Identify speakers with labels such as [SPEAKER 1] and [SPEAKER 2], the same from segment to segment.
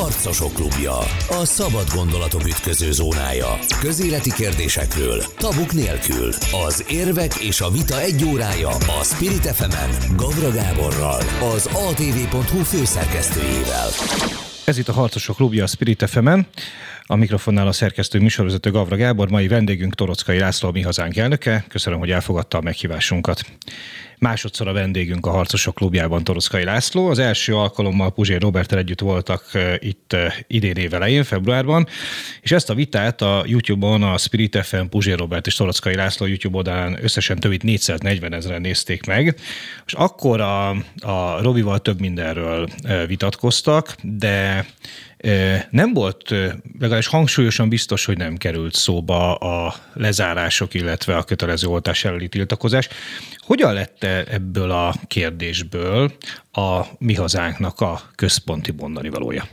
[SPEAKER 1] Harcosok klubja. A szabad gondolatok ütköző zónája. Közéleti kérdésekről, tabuk nélkül. Az érvek és a vita egy órája a Spirit fm Gavra Gáborral, az atv.hu főszerkesztőjével.
[SPEAKER 2] Ez itt a Harcosok klubja a Spirit fm a mikrofonnál a szerkesztő műsorvezető Gavra Gábor, mai vendégünk Torockai László, mi hazánk elnöke. Köszönöm, hogy elfogadta a meghívásunkat. Másodszor a vendégünk a Harcosok klubjában Torockai László. Az első alkalommal Puzsér Robertel együtt voltak itt idén év elején, februárban, és ezt a vitát a YouTube-on a Spirit FM Puzsér Robert és Torockai László YouTube oldalán összesen több mint 440 ezeren nézték meg, és akkor a, a Robival több mindenről vitatkoztak, de nem volt, legalábbis hangsúlyosan biztos, hogy nem került szóba a lezárások, illetve a kötelező oltás elleni tiltakozás. Hogyan lett ebből a kérdésből a mi hazánknak a központi mondani valója?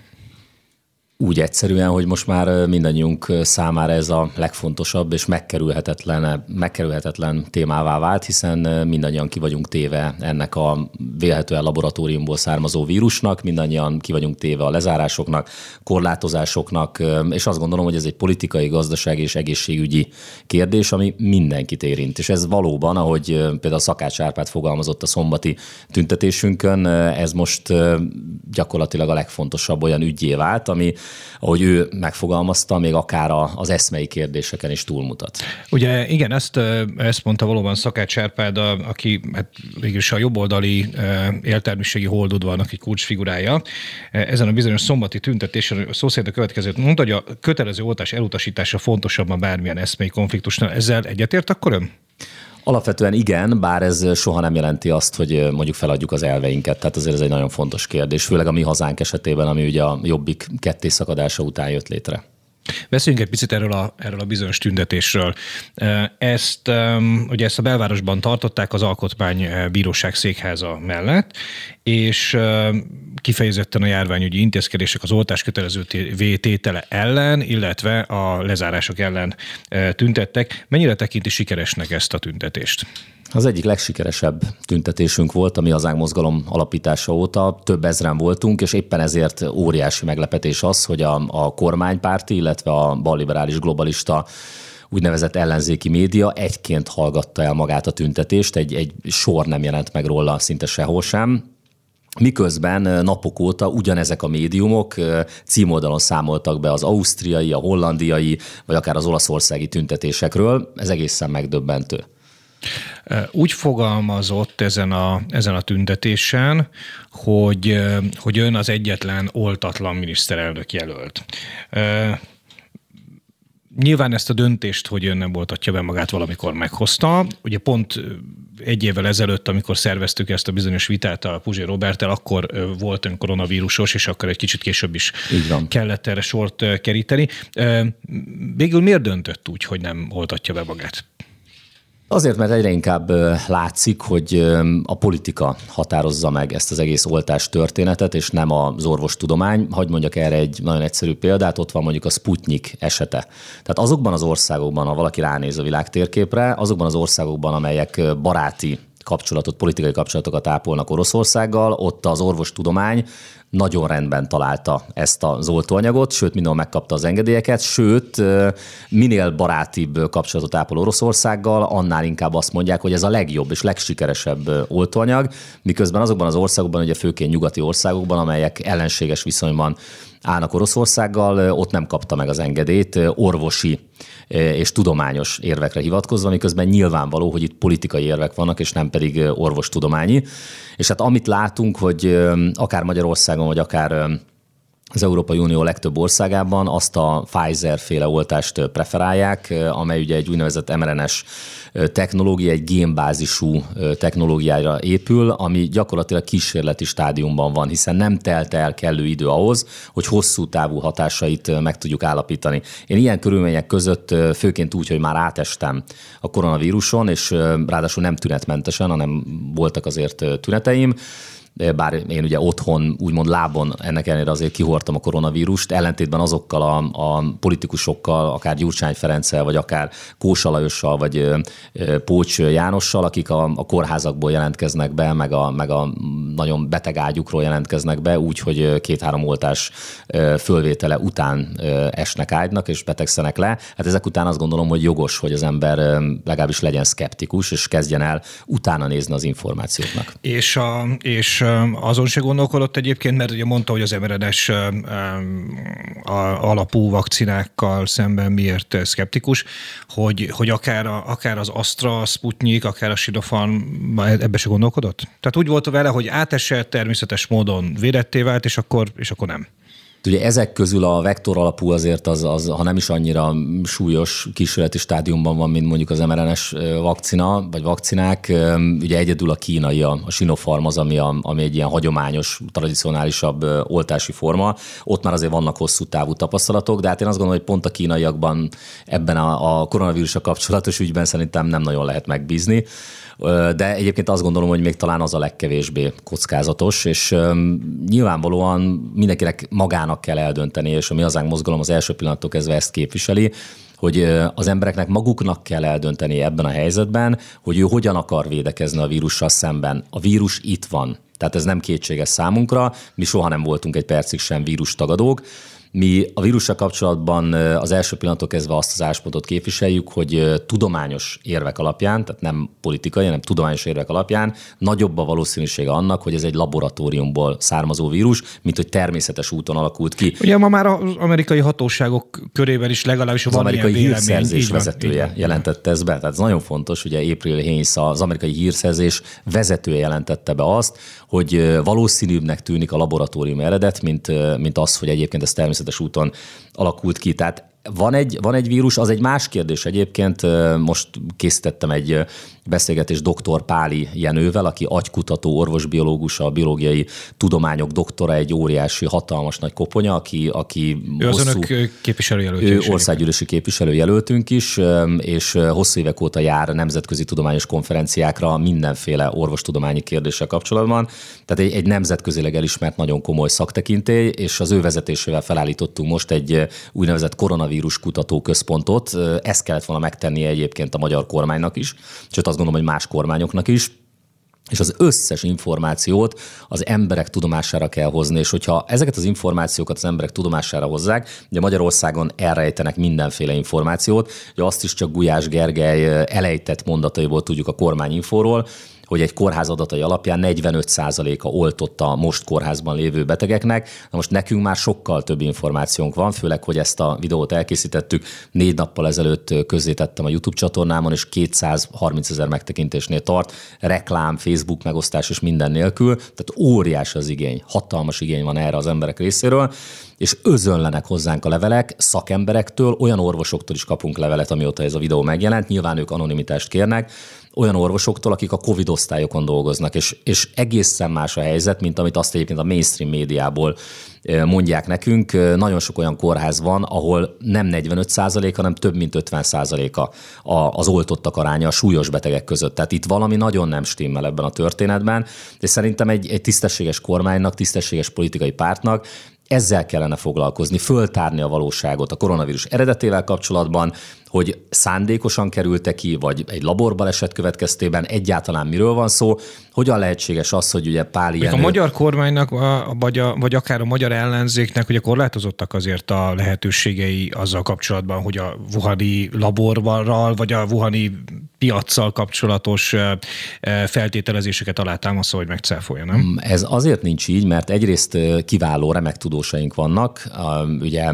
[SPEAKER 3] Úgy egyszerűen, hogy most már mindannyiunk számára ez a legfontosabb és megkerülhetetlen, megkerülhetetlen témává vált, hiszen mindannyian ki vagyunk téve ennek a vélhetően laboratóriumból származó vírusnak, mindannyian ki vagyunk téve a lezárásoknak, korlátozásoknak, és azt gondolom, hogy ez egy politikai, gazdasági és egészségügyi kérdés, ami mindenkit érint. És ez valóban, ahogy például Szakács Árpád fogalmazott a szombati tüntetésünkön, ez most gyakorlatilag a legfontosabb olyan ügyé vált, ami ahogy ő megfogalmazta, még akár az eszmei kérdéseken is túlmutat.
[SPEAKER 2] Ugye igen, ezt, ezt mondta valóban Szakács Árpád, aki hát végülis a jobboldali éltelmiségi holdudvarnak egy kulcsfigurája. Ezen a bizonyos szombati tüntetésen szó szerint a következőt mondta, hogy a kötelező oltás elutasítása fontosabb a bármilyen eszmei konfliktusnál. Ezzel egyetért akkor ön?
[SPEAKER 3] Alapvetően igen, bár ez soha nem jelenti azt, hogy mondjuk feladjuk az elveinket. Tehát azért ez egy nagyon fontos kérdés, főleg a mi hazánk esetében, ami ugye a jobbik ketté szakadása után jött létre.
[SPEAKER 2] Beszéljünk egy picit erről a, erről a bizonyos tüntetésről. Ezt, ugye ezt a belvárosban tartották az Alkotmánybíróság székháza mellett, és kifejezetten a járványügyi intézkedések az oltás kötelező tétele ellen, illetve a lezárások ellen tüntettek. Mennyire tekinti sikeresnek ezt a tüntetést?
[SPEAKER 3] Az egyik legsikeresebb tüntetésünk volt, ami az mozgalom alapítása óta. Több ezren voltunk, és éppen ezért óriási meglepetés az, hogy a, a kormánypárti, illetve a balliberális globalista úgynevezett ellenzéki média egyként hallgatta el magát a tüntetést, egy, egy sor nem jelent meg róla szinte sehol sem. Miközben napok óta ugyanezek a médiumok címoldalon számoltak be az ausztriai, a hollandiai, vagy akár az olaszországi tüntetésekről. Ez egészen megdöbbentő.
[SPEAKER 2] Úgy fogalmazott ezen a, ezen a tüntetésen, hogy, hogy ön az egyetlen oltatlan miniszterelnök jelölt. Nyilván ezt a döntést, hogy ön nem voltatja be magát, valamikor meghozta. Ugye pont egy évvel ezelőtt, amikor szerveztük ezt a bizonyos vitát a Puzsé Robertel, akkor volt ön koronavírusos, és akkor egy kicsit később is kellett erre sort keríteni. Végül miért döntött úgy, hogy nem oltatja be magát?
[SPEAKER 3] Azért, mert egyre inkább látszik, hogy a politika határozza meg ezt az egész oltás történetet, és nem az orvostudomány. Hagy mondjak erre egy nagyon egyszerű példát, ott van mondjuk a Sputnik esete. Tehát azokban az országokban, ha valaki ránéz a világ térképre, azokban az országokban, amelyek baráti kapcsolatot, politikai kapcsolatokat ápolnak Oroszországgal, ott az orvostudomány nagyon rendben találta ezt az oltóanyagot, sőt, mindenhol megkapta az engedélyeket, sőt, minél barátibb kapcsolatot ápol Oroszországgal, annál inkább azt mondják, hogy ez a legjobb és legsikeresebb oltóanyag, miközben azokban az országokban, ugye főként nyugati országokban, amelyek ellenséges viszonyban állnak Oroszországgal, ott nem kapta meg az engedélyt orvosi és tudományos érvekre hivatkozva, miközben nyilvánvaló, hogy itt politikai érvek vannak, és nem pedig orvostudományi. És hát amit látunk, hogy akár Magyarországon, vagy akár az Európai Unió legtöbb országában azt a Pfizer-féle oltást preferálják, amely ugye egy úgynevezett mRNS technológia, egy génbázisú technológiára épül, ami gyakorlatilag kísérleti stádiumban van, hiszen nem telt el kellő idő ahhoz, hogy hosszú távú hatásait meg tudjuk állapítani. Én ilyen körülmények között, főként úgy, hogy már átestem a koronavíruson, és ráadásul nem tünetmentesen, hanem voltak azért tüneteim, bár én ugye otthon, úgymond lábon ennek ellenére azért kihortam a koronavírust, ellentétben azokkal a, a politikusokkal, akár Gyurcsány Ferenccel, vagy akár Kósa Lajossal, vagy Pócs Jánossal, akik a, a kórházakból jelentkeznek be, meg a, meg a nagyon beteg ágyukról jelentkeznek be, úgy, hogy két-három oltás fölvétele után esnek ágynak, és betegszenek le. Hát ezek után azt gondolom, hogy jogos, hogy az ember legalábbis legyen szkeptikus, és kezdjen el utána nézni az információknak.
[SPEAKER 2] És, a, és azon se gondolkodott egyébként, mert ugye mondta, hogy az mRNS alapú vakcinákkal szemben miért szkeptikus, hogy, hogy akár, a, akár az Astra, a Sputnik, akár a Sinopharm ebbe se gondolkodott? Tehát úgy volt vele, hogy átesett, természetes módon védetté vált, és akkor, és akkor nem.
[SPEAKER 3] Ugye ezek közül a vektor alapú azért az, az, ha nem is annyira súlyos kísérleti stádiumban van, mint mondjuk az mRNS vakcina, vagy vakcinák, ugye egyedül a kínai, a Sinopharm az, ami, a, ami egy ilyen hagyományos, tradicionálisabb oltási forma. Ott már azért vannak hosszú távú tapasztalatok, de hát én azt gondolom, hogy pont a kínaiakban ebben a, a koronavírusra kapcsolatos ügyben szerintem nem nagyon lehet megbízni de egyébként azt gondolom, hogy még talán az a legkevésbé kockázatos, és nyilvánvalóan mindenkinek magának kell eldönteni, és a mi hazánk mozgalom az első pillanattól kezdve ezt képviseli, hogy az embereknek maguknak kell eldönteni ebben a helyzetben, hogy ő hogyan akar védekezni a vírussal szemben. A vírus itt van. Tehát ez nem kétséges számunkra, mi soha nem voltunk egy percig sem vírus tagadók, mi a vírussal kapcsolatban az első pillanatok kezdve azt az álláspontot képviseljük, hogy tudományos érvek alapján, tehát nem politikai, hanem tudományos érvek alapján nagyobb a valószínűsége annak, hogy ez egy laboratóriumból származó vírus, mint hogy természetes úton alakult ki.
[SPEAKER 2] Ugye ma már az amerikai hatóságok körében is legalábbis
[SPEAKER 3] az
[SPEAKER 2] van
[SPEAKER 3] amerikai hírszerzés van, vezetője jelentette ezt be. Tehát ez nagyon fontos, ugye April Haynes, az amerikai hírszerzés vezetője jelentette be azt, hogy valószínűbbnek tűnik a laboratórium eredet, mint, mint az, hogy egyébként ez természetes úton alakult ki. Tehát van egy, van egy vírus, az egy más kérdés egyébként. Most készítettem egy beszélgetés dr. Páli Jenővel, aki agykutató, orvosbiológus, a biológiai tudományok doktora, egy óriási, hatalmas nagy koponya, aki, aki
[SPEAKER 2] ő hosszú, az önök képviselőjelöltünk.
[SPEAKER 3] Ő országgyűlési képviselőjelöltünk is, és hosszú évek óta jár nemzetközi tudományos konferenciákra mindenféle orvostudományi kérdéssel kapcsolatban. Tehát egy, egy nemzetközileg elismert nagyon komoly szaktekintély, és az ő vezetésével felállítottunk most egy úgynevezett koronavírus kutatóközpontot. Ezt kellett volna megtennie egyébként a magyar kormánynak is, sőt azt gondolom, hogy más kormányoknak is, és az összes információt az emberek tudomására kell hozni, és hogyha ezeket az információkat az emberek tudomására hozzák, ugye Magyarországon elrejtenek mindenféle információt, ugye azt is csak Gulyás Gergely elejtett mondataiból tudjuk a kormányinforról, hogy egy kórház adatai alapján 45%-a oltotta a most kórházban lévő betegeknek. Na most nekünk már sokkal több információnk van, főleg, hogy ezt a videót elkészítettük. Négy nappal ezelőtt közzétettem a YouTube csatornámon, és 230 ezer megtekintésnél tart, reklám, Facebook megosztás és minden nélkül. Tehát óriás az igény, hatalmas igény van erre az emberek részéről és özönlenek hozzánk a levelek szakemberektől, olyan orvosoktól is kapunk levelet, amióta ez a videó megjelent, nyilván ők anonimitást kérnek, olyan orvosoktól, akik a COVID osztályokon dolgoznak, és, és egészen más a helyzet, mint amit azt egyébként a mainstream médiából mondják nekünk. Nagyon sok olyan kórház van, ahol nem 45 százalék, hanem több mint 50 százaléka az oltottak aránya a súlyos betegek között. Tehát itt valami nagyon nem stimmel ebben a történetben, és szerintem egy, egy tisztességes kormánynak, tisztességes politikai pártnak ezzel kellene foglalkozni, föltárni a valóságot a koronavírus eredetével kapcsolatban, hogy szándékosan kerülte ki, vagy egy laborbaleset következtében egyáltalán miről van szó, hogyan lehetséges az, hogy ugye Pál
[SPEAKER 2] ilyen... A magyar kormánynak, vagy, a, vagy akár a magyar ellenzéknek ugye korlátozottak azért a lehetőségei azzal kapcsolatban, hogy a Wuhani laborral, vagy a Wuhani piaccal kapcsolatos feltételezéseket alátámaszol, hogy megcáfolja, nem? Mm,
[SPEAKER 3] ez azért nincs így, mert egyrészt kiváló, remek tudósaink vannak. Ugye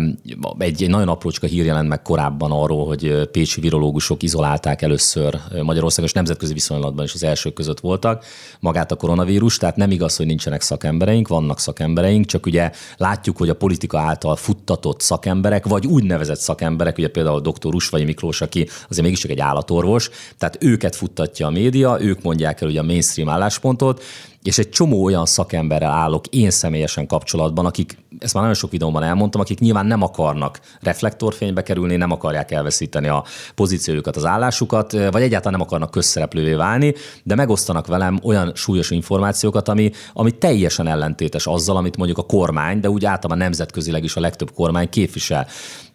[SPEAKER 3] egy, egy nagyon aprócska hír jelent meg korábban arról, hogy pécsi virológusok izolálták először Magyarországon, és nemzetközi viszonylatban is az elsők között voltak magát a koronavírus, tehát nem igaz, hogy nincsenek szakembereink, vannak szakembereink, csak ugye látjuk, hogy a politika által futtatott szakemberek, vagy úgynevezett szakemberek, ugye például dr. Rusvai Miklós, aki azért mégiscsak egy állatorvos, tehát őket futtatja a média, ők mondják el ugye a mainstream álláspontot, és egy csomó olyan szakemberrel állok én személyesen kapcsolatban, akik, ezt már nagyon sok videóban elmondtam, akik nyilván nem akarnak reflektorfénybe kerülni, nem akarják elveszíteni a pozíciójukat, az állásukat, vagy egyáltalán nem akarnak közszereplővé válni, de megosztanak velem olyan súlyos információkat, ami, ami teljesen ellentétes azzal, amit mondjuk a kormány, de úgy általában nemzetközileg is a legtöbb kormány képvisel.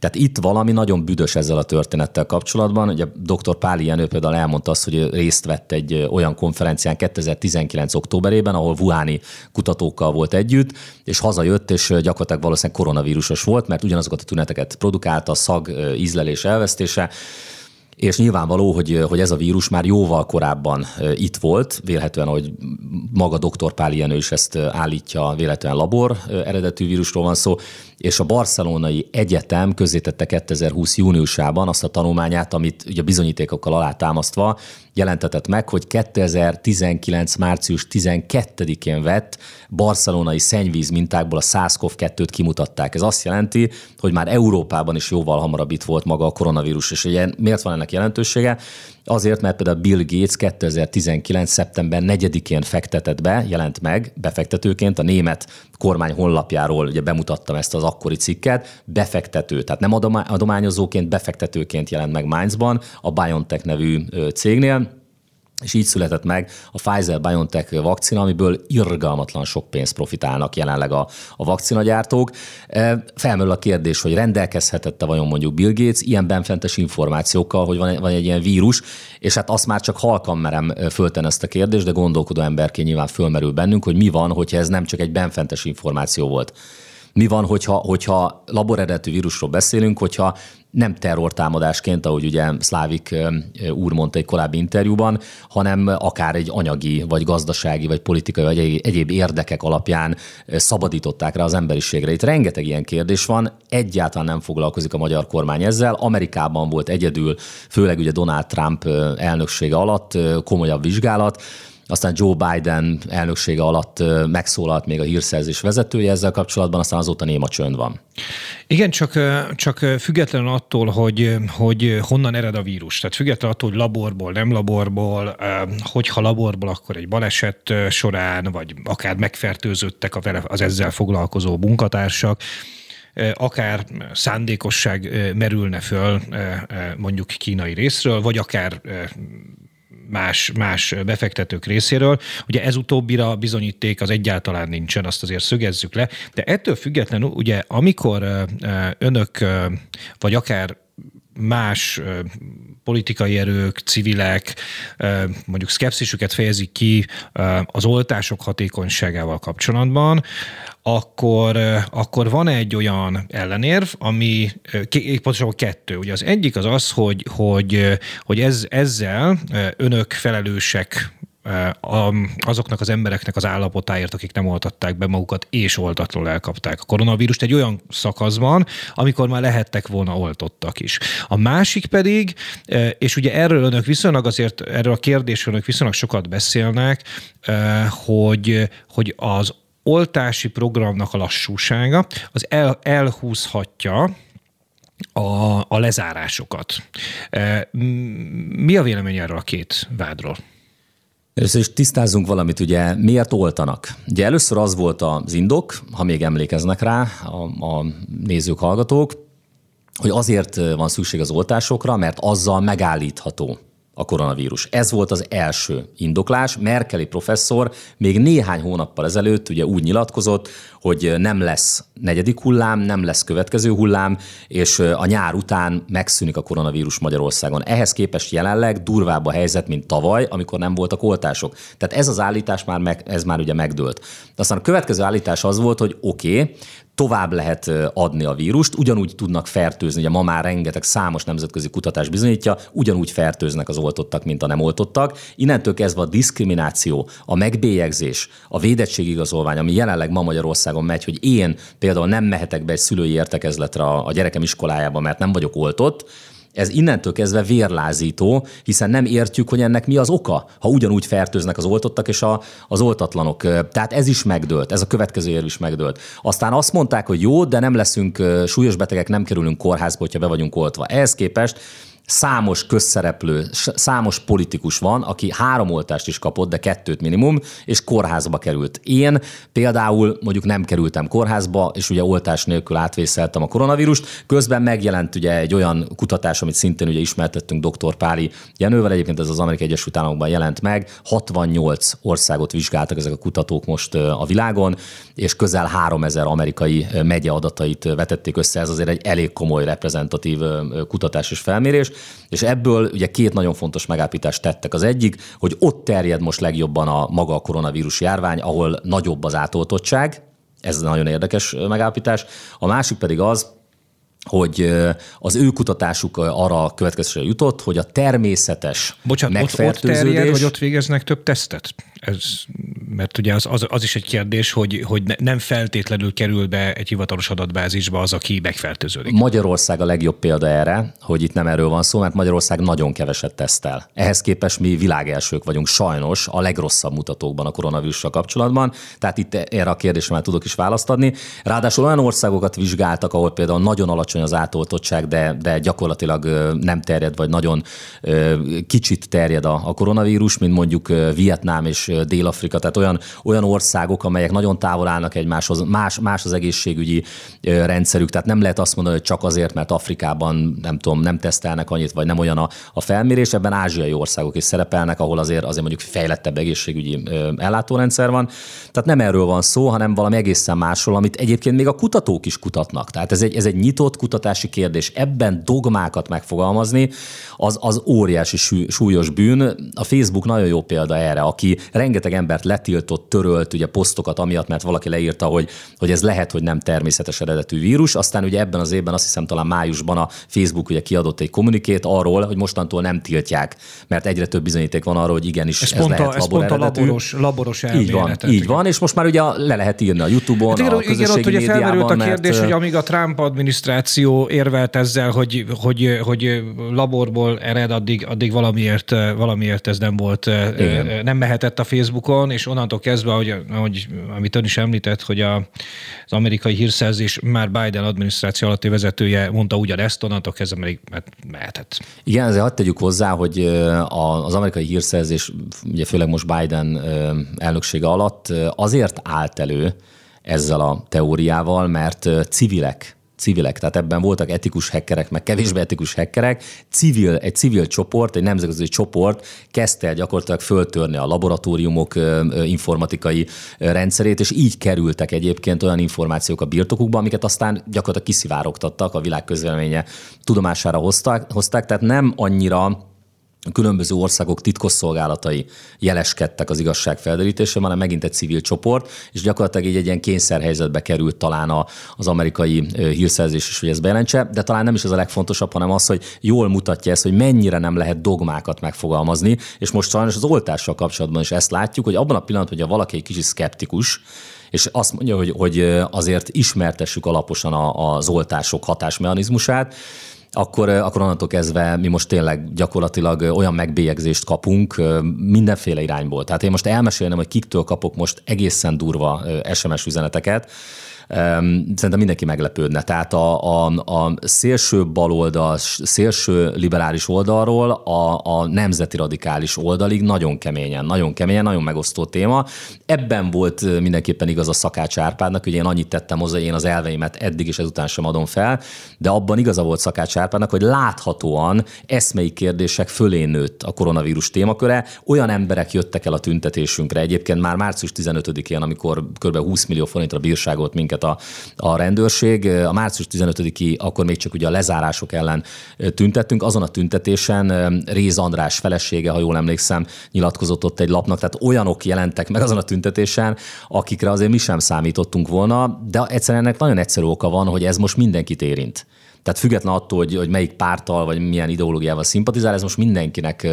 [SPEAKER 3] Tehát itt valami nagyon büdös ezzel a történettel kapcsolatban. Ugye dr. Páli Jenő például elmondta azt, hogy részt vett egy olyan konferencián 2019. októberében, ahol Wuhani kutatókkal volt együtt, és hazajött, és gyakorlatilag valószínűleg koronavírusos volt, mert ugyanazokat a tüneteket produkálta, a szag, ízlelés elvesztése, és nyilvánvaló, hogy, hogy ez a vírus már jóval korábban itt volt, vélhetően, hogy maga dr. Páli Jenő is ezt állítja, véletlenül labor eredetű vírusról van szó, és a Barcelonai Egyetem közzétette 2020 júniusában azt a tanulmányát, amit ugye bizonyítékokkal alátámasztva jelentetett meg, hogy 2019. március 12-én vett barcelonai szennyvíz mintákból a SARS-CoV-2-t kimutatták. Ez azt jelenti, hogy már Európában is jóval hamarabb itt volt maga a koronavírus. És ugye miért van ennek jelentősége? Azért, mert például Bill Gates 2019. szeptember 4-én fektetett be, jelent meg befektetőként a német kormány honlapjáról, ugye bemutattam ezt az akkori cikket, befektető, tehát nem adományozóként, befektetőként jelent meg Mainzban, a BioNTech nevű cégnél, és így született meg a Pfizer-BioNTech vakcina, amiből irgalmatlan sok pénzt profitálnak jelenleg a, a vakcinagyártók. E, felmerül a kérdés, hogy rendelkezhetette vajon mondjuk Bill Gates ilyen benfentes információkkal, hogy van, van egy ilyen vírus, és hát azt már csak halkan merem e, föltenni ezt a kérdést, de gondolkodó emberként nyilván fölmerül bennünk, hogy mi van, hogyha ez nem csak egy benfentes információ volt. Mi van, hogyha, hogyha laboreredetű vírusról beszélünk, hogyha nem terrortámadásként, ahogy ugye Szlávik úr mondta egy korábbi interjúban, hanem akár egy anyagi, vagy gazdasági, vagy politikai, vagy egyéb érdekek alapján szabadították rá az emberiségre. Itt rengeteg ilyen kérdés van, egyáltalán nem foglalkozik a magyar kormány ezzel. Amerikában volt egyedül, főleg ugye Donald Trump elnöksége alatt komolyabb vizsgálat, aztán Joe Biden elnöksége alatt megszólalt még a hírszerzés vezetője ezzel kapcsolatban, aztán azóta néma csönd van.
[SPEAKER 2] Igen, csak, csak függetlenül attól, hogy, hogy honnan ered a vírus. Tehát függetlenül attól, hogy laborból, nem laborból, hogyha laborból, akkor egy baleset során, vagy akár megfertőzöttek az ezzel foglalkozó munkatársak, akár szándékosság merülne föl mondjuk kínai részről, vagy akár más, más befektetők részéről. Ugye ez utóbbira bizonyíték az egyáltalán nincsen, azt azért szögezzük le, de ettől függetlenül ugye amikor önök, vagy akár más politikai erők, civilek mondjuk szkepszisüket fejezik ki az oltások hatékonyságával kapcsolatban, akkor, akkor van egy olyan ellenérv, ami pontosabban kettő. Ugye az egyik az az, hogy, hogy, hogy ez, ezzel önök felelősek azoknak az embereknek az állapotáért, akik nem oltatták be magukat, és oltatról elkapták a koronavírust egy olyan szakaszban, amikor már lehettek volna oltottak is. A másik pedig, és ugye erről önök viszonylag azért, erről a kérdésről önök viszonylag sokat beszélnek, hogy, hogy az oltási programnak a lassúsága az el, elhúzhatja a, a lezárásokat. Mi a vélemény erről a két vádról?
[SPEAKER 3] Először is tisztázzunk valamit, ugye miért oltanak? Ugye először az volt az indok, ha még emlékeznek rá a, a nézők, hallgatók, hogy azért van szükség az oltásokra, mert azzal megállítható a koronavírus. Ez volt az első indoklás. Merkeli professzor még néhány hónappal ezelőtt ugye úgy nyilatkozott, hogy nem lesz negyedik hullám, nem lesz következő hullám, és a nyár után megszűnik a koronavírus Magyarországon. Ehhez képest jelenleg durvább a helyzet, mint tavaly, amikor nem voltak oltások. Tehát ez az állítás már, meg, ez már ugye megdőlt. De aztán a következő állítás az volt, hogy oké, okay, tovább lehet adni a vírust, ugyanúgy tudnak fertőzni, ugye ma már rengeteg számos nemzetközi kutatás bizonyítja, ugyanúgy fertőznek az oltottak, mint a nem oltottak. Innentől kezdve a diszkrimináció, a megbélyegzés, a védettségigazolvány, ami jelenleg ma Magyarországon megy, hogy én például nem mehetek be egy szülői értekezletre a, a gyerekem iskolájába, mert nem vagyok oltott, ez innentől kezdve vérlázító, hiszen nem értjük, hogy ennek mi az oka, ha ugyanúgy fertőznek az oltottak és a, az oltatlanok. Tehát ez is megdőlt, ez a következő érv is megdőlt. Aztán azt mondták, hogy jó, de nem leszünk súlyos betegek, nem kerülünk kórházba, hogyha be vagyunk oltva. Ehhez képest számos közszereplő, számos politikus van, aki három oltást is kapott, de kettőt minimum, és kórházba került. Én például mondjuk nem kerültem kórházba, és ugye oltás nélkül átvészeltem a koronavírust. Közben megjelent ugye egy olyan kutatás, amit szintén ugye ismertettünk dr. Páli Jenővel, egyébként ez az Amerikai Egyesült Államokban jelent meg. 68 országot vizsgáltak ezek a kutatók most a világon, és közel 3000 amerikai megye adatait vetették össze. Ez azért egy elég komoly reprezentatív kutatás és felmérés és ebből ugye két nagyon fontos megállapítást tettek. Az egyik, hogy ott terjed most legjobban a maga a koronavírus járvány, ahol nagyobb az átoltottság, ez nagyon érdekes megállapítás. A másik pedig az, hogy az ő kutatásuk arra következésre jutott, hogy a természetes
[SPEAKER 2] Bocsánat, megfertőződés... Ott, ott terjed, vagy ott végeznek több tesztet? Ez, mert ugye az, az, az is egy kérdés, hogy, hogy nem feltétlenül kerül be egy hivatalos adatbázisba az, aki megfertőződik.
[SPEAKER 3] Magyarország a legjobb példa erre, hogy itt nem erről van szó, mert Magyarország nagyon keveset tesztel. Ehhez képest mi világelsők vagyunk, sajnos a legrosszabb mutatókban a koronavírussal kapcsolatban, tehát itt erre a kérdésre már tudok is választ adni. Ráadásul olyan országokat vizsgáltak, ahol például nagyon alacsony az átoltottság, de, de gyakorlatilag nem terjed, vagy nagyon kicsit terjed a, a koronavírus, mint mondjuk Vietnám és Dél-Afrika, tehát olyan, olyan országok, amelyek nagyon távol állnak egymáshoz, más, más az egészségügyi rendszerük, tehát nem lehet azt mondani, hogy csak azért, mert Afrikában nem tudom, nem tesztelnek annyit, vagy nem olyan a, a felmérés, ebben ázsiai országok is szerepelnek, ahol azért, azért mondjuk fejlettebb egészségügyi ellátórendszer van. Tehát nem erről van szó, hanem valami egészen másról, amit egyébként még a kutatók is kutatnak. Tehát ez egy, ez egy nyitott kutatási kérdés. Ebben dogmákat megfogalmazni, az, az óriási súlyos bűn. A Facebook nagyon jó példa erre, aki rengeteg embert letiltott, törölt ugye posztokat amiatt, mert valaki leírta, hogy, hogy ez lehet, hogy nem természetes eredetű vírus. Aztán ugye ebben az évben azt hiszem talán májusban a Facebook ugye kiadott egy kommunikét arról, hogy mostantól nem tiltják, mert egyre több bizonyíték van arról, hogy igenis ez, ez pont lehet a, ez pont a
[SPEAKER 2] laboros, laboros
[SPEAKER 3] Így van, így van, és most már ugye le lehet írni a YouTube-on, hát igen, a igen, ott ugye
[SPEAKER 2] felmerült a kérdés, mert... hogy amíg a Trump adminisztráció érvelt ezzel, hogy, hogy, hogy laborból ered, addig, addig valamiért, valamiért ez nem volt, igen. nem mehetett a Facebookon, és onnantól kezdve, hogy, hogy amit ön is említett, hogy a, az amerikai hírszerzés már Biden adminisztráció alatti vezetője mondta ugyanezt, onnantól kezdve még mehetett.
[SPEAKER 3] Igen, ezért hadd tegyük hozzá, hogy az amerikai hírszerzés, ugye főleg most Biden elnöksége alatt azért állt elő ezzel a teóriával, mert civilek civilek, tehát ebben voltak etikus hackerek, meg kevésbé etikus hackerek, civil, egy civil csoport, egy nemzetközi csoport kezdte el gyakorlatilag föltörni a laboratóriumok informatikai rendszerét, és így kerültek egyébként olyan információk a birtokukba, amiket aztán gyakorlatilag kiszivárogtattak, a világ közvéleménye tudomására hozták, hozták. Tehát nem annyira különböző országok titkosszolgálatai jeleskedtek az igazság felderítésében, hanem megint egy civil csoport, és gyakorlatilag így egy ilyen kényszerhelyzetbe került talán a, az amerikai hírszerzés is, hogy ez bejelentse, de talán nem is ez a legfontosabb, hanem az, hogy jól mutatja ezt, hogy mennyire nem lehet dogmákat megfogalmazni, és most sajnos az oltással kapcsolatban is ezt látjuk, hogy abban a pillanatban, hogy valaki egy kicsit szkeptikus, és azt mondja, hogy, hogy azért ismertessük alaposan az oltások hatásmechanizmusát, akkor, akkor onnantól kezdve mi most tényleg gyakorlatilag olyan megbélyegzést kapunk mindenféle irányból. Tehát én most elmesélnem, hogy kiktől kapok most egészen durva SMS üzeneteket, szerintem mindenki meglepődne. Tehát a, a, a szélső baloldal, szélső liberális oldalról a, a nemzeti radikális oldalig nagyon keményen, nagyon keményen, nagyon megosztó téma. Ebben volt mindenképpen igaz a Szakács Árpádnak, hogy én annyit tettem hozzá, én az elveimet eddig is ezután sem adom fel, de abban igaza volt Szakács Árpádnak, hogy láthatóan eszmei kérdések fölé nőtt a koronavírus témaköre. Olyan emberek jöttek el a tüntetésünkre egyébként már március 15-én, amikor kb. 20 millió forintra bírságolt minket minket a, a rendőrség. A március 15-i, akkor még csak ugye a lezárások ellen tüntettünk. Azon a tüntetésen Réz András felesége, ha jól emlékszem, nyilatkozott ott egy lapnak, tehát olyanok jelentek meg azon a tüntetésen, akikre azért mi sem számítottunk volna, de egyszerűen ennek nagyon egyszerű oka van, hogy ez most mindenkit érint. Tehát független attól, hogy, hogy melyik pártal vagy milyen ideológiával szimpatizál, ez most mindenkinek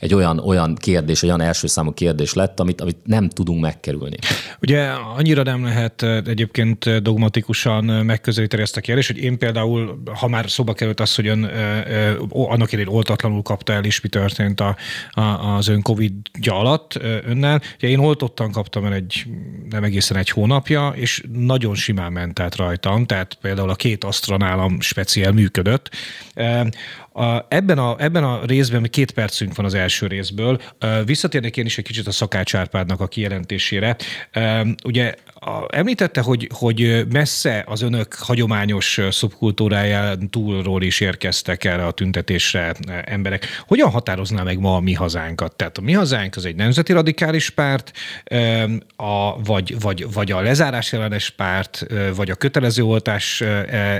[SPEAKER 3] egy olyan, olyan kérdés, olyan első számú kérdés lett, amit, amit nem tudunk megkerülni.
[SPEAKER 2] Ugye annyira nem lehet egyébként dogmatikusan megközelíteni ezt a kérdést, hogy én például, ha már szóba került az, hogy ön annak idején oltatlanul kapta el is, mi történt a, a, az ön Covid-ja alatt önnel. Ugye én oltottan kaptam el egy nem egészen egy hónapja, és nagyon simán ment át rajtam, tehát például a két asztranálam speciál működött. Ebben, a, ebben a részben, két percünk van az első részből, visszatérnék én is egy kicsit a Szakács Árpádnak a kijelentésére. Ugye a, említette, hogy, hogy messze az önök hagyományos szubkultúráján túlról is érkeztek erre a tüntetésre emberek. Hogyan határozná meg ma a mi hazánkat? Tehát a mi hazánk az egy nemzeti radikális párt, a, vagy, vagy, vagy a lezárás ellenes párt, vagy a kötelező oltás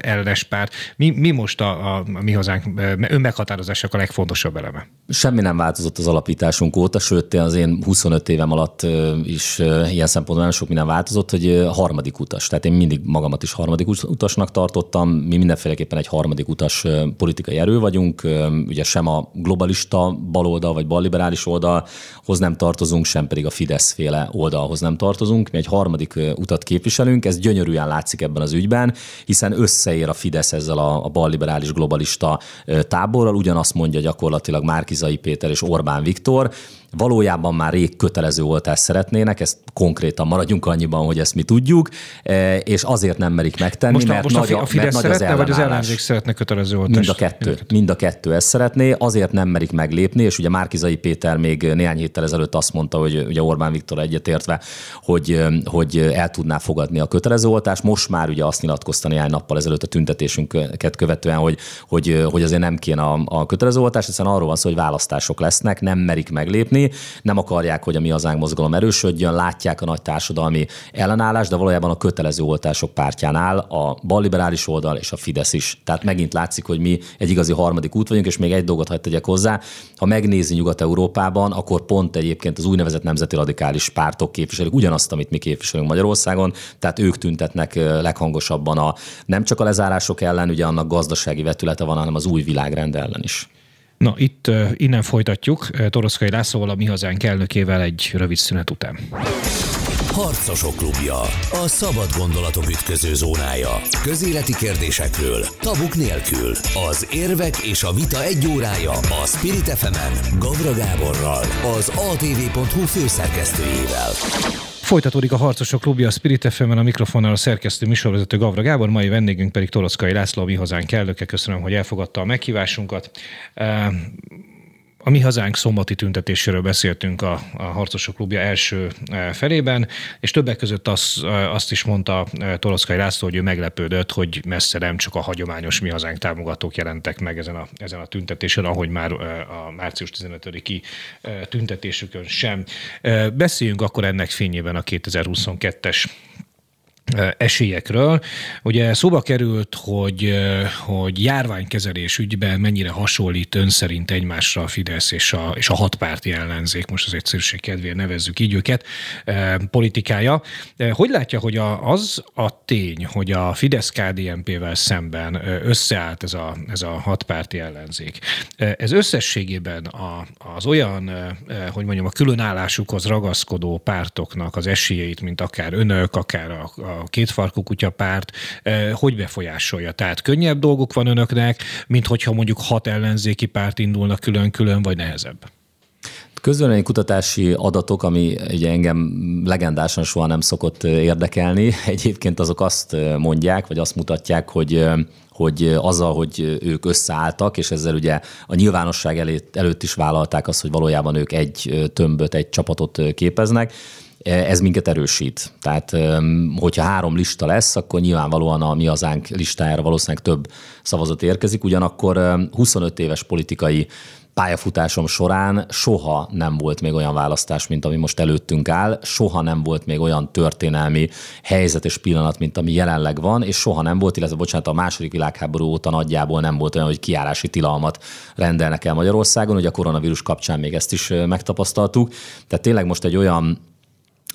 [SPEAKER 2] ellenes párt. Mi, mi most a, a, a mi hazánk önmeghatározásnak a legfontosabb eleme?
[SPEAKER 3] Semmi nem változott az alapításunk óta, sőt az én 25 évem alatt is ilyen szempontból nagyon sok minden változott, hogy harmadik utas. Tehát én mindig magamat is harmadik utasnak tartottam. Mi mindenféleképpen egy harmadik utas politikai erő vagyunk. Ugye sem a globalista baloldal vagy balliberális oldalhoz nem tartozunk, sem pedig a Fidesz féle oldalhoz nem tartozunk. Mi egy harmadik utat képviselünk, ez gyönyörűen látszik ebben az ügyben, hiszen összeér a Fidesz ezzel a, balliberális globalista táborral, ugyanazt mondja gyakorlatilag Márkizai Péter és Orbán Viktor, valójában már rég kötelező oltást szeretnének, ezt konkrétan maradjunk annyiban, hogy ezt mi tudjuk, e, és azért nem merik megtenni,
[SPEAKER 2] most a,
[SPEAKER 3] mert,
[SPEAKER 2] most
[SPEAKER 3] nagy,
[SPEAKER 2] a, Fidesz
[SPEAKER 3] mert nagy az
[SPEAKER 2] szeretne, vagy az ellenzék szeretne kötelező oltást?
[SPEAKER 3] Mind a kettő. Mind a kettő ezt szeretné, azért nem merik meglépni, és ugye Márkizai Péter még néhány héttel ezelőtt azt mondta, hogy ugye Orbán Viktor egyetértve, hogy, hogy el tudná fogadni a kötelező oltást. Most már ugye azt nyilatkozta néhány nappal ezelőtt a tüntetésünket követően, hogy, hogy, hogy azért nem kéne a, a kötelező oltást, hiszen arról van szó, hogy választások lesznek, nem merik meglépni, nem akarják, hogy a mi hazánk mozgalom erősödjön, látják a nagy társadalmi ellenállást, de valójában a kötelező oltások pártján áll a balliberális oldal és a Fidesz is. Tehát megint látszik, hogy mi egy igazi harmadik út vagyunk, és még egy dolgot hagyd tegyek hozzá. Ha megnézi Nyugat-Európában, akkor pont egyébként az úgynevezett nemzeti radikális pártok képviselik ugyanazt, amit mi képviselünk Magyarországon, tehát ők tüntetnek leghangosabban a nem csak a lezárások ellen, ugye annak gazdasági vetülete van, hanem az új világrend ellen is.
[SPEAKER 2] Na, itt innen folytatjuk Toroszkai Lászlóval, a Mi Hazánk elnökével egy rövid szünet után.
[SPEAKER 1] Harcosok klubja. A szabad gondolatok ütköző zónája. Közéleti kérdésekről, tabuk nélkül. Az érvek és a vita egy órája a Spirit fm Gavra Gáborral, az atv.hu főszerkesztőjével.
[SPEAKER 2] Folytatódik a Harcosok Klubja a Spirit fm a mikrofonnál a szerkesztő műsorvezető Gavra Gábor, mai vendégünk pedig Torockai László, a mi hazánk elnöke. Köszönöm, hogy elfogadta a meghívásunkat. A mi hazánk szombati tüntetéséről beszéltünk a, a Harcosok Klubja első e, felében, és többek között az, e, azt is mondta e, Toroszkai László, hogy ő meglepődött, hogy messze nem csak a hagyományos mi hazánk támogatók jelentek meg ezen a, ezen a tüntetésen, ahogy már a március 15-i tüntetésükön sem. Beszéljünk akkor ennek fényében a 2022-es esélyekről. Ugye szóba került, hogy, hogy járványkezelés ügyben mennyire hasonlít ön szerint egymásra a Fidesz és a, és a hatpárti ellenzék, most az egyszerűség kedvéért nevezzük így őket, politikája. Hogy látja, hogy a, az a tény, hogy a fidesz kdnp vel szemben összeállt ez a, ez a hatpárti ellenzék, ez összességében a, az olyan, hogy mondjam, a különállásukhoz ragaszkodó pártoknak az esélyeit, mint akár önök, akár a, a a kétfarkú kutyapárt hogy befolyásolja? Tehát könnyebb dolgok van önöknek, mint hogyha mondjuk hat ellenzéki párt indulnak külön-külön, vagy nehezebb?
[SPEAKER 3] Közvélemény kutatási adatok, ami ugye engem legendásan soha nem szokott érdekelni, egyébként azok azt mondják, vagy azt mutatják, hogy hogy azzal, hogy ők összeálltak, és ezzel ugye a nyilvánosság előtt, előtt is vállalták azt, hogy valójában ők egy tömböt, egy csapatot képeznek, ez minket erősít. Tehát, hogyha három lista lesz, akkor nyilvánvalóan a mi hazánk listájára valószínűleg több szavazat érkezik, ugyanakkor 25 éves politikai pályafutásom során soha nem volt még olyan választás, mint ami most előttünk áll, soha nem volt még olyan történelmi helyzet és pillanat, mint ami jelenleg van, és soha nem volt, illetve bocsánat, a második világháború óta nagyjából nem volt olyan, hogy kiárási tilalmat rendelnek el Magyarországon, hogy a koronavírus kapcsán még ezt is megtapasztaltuk. Tehát tényleg most egy olyan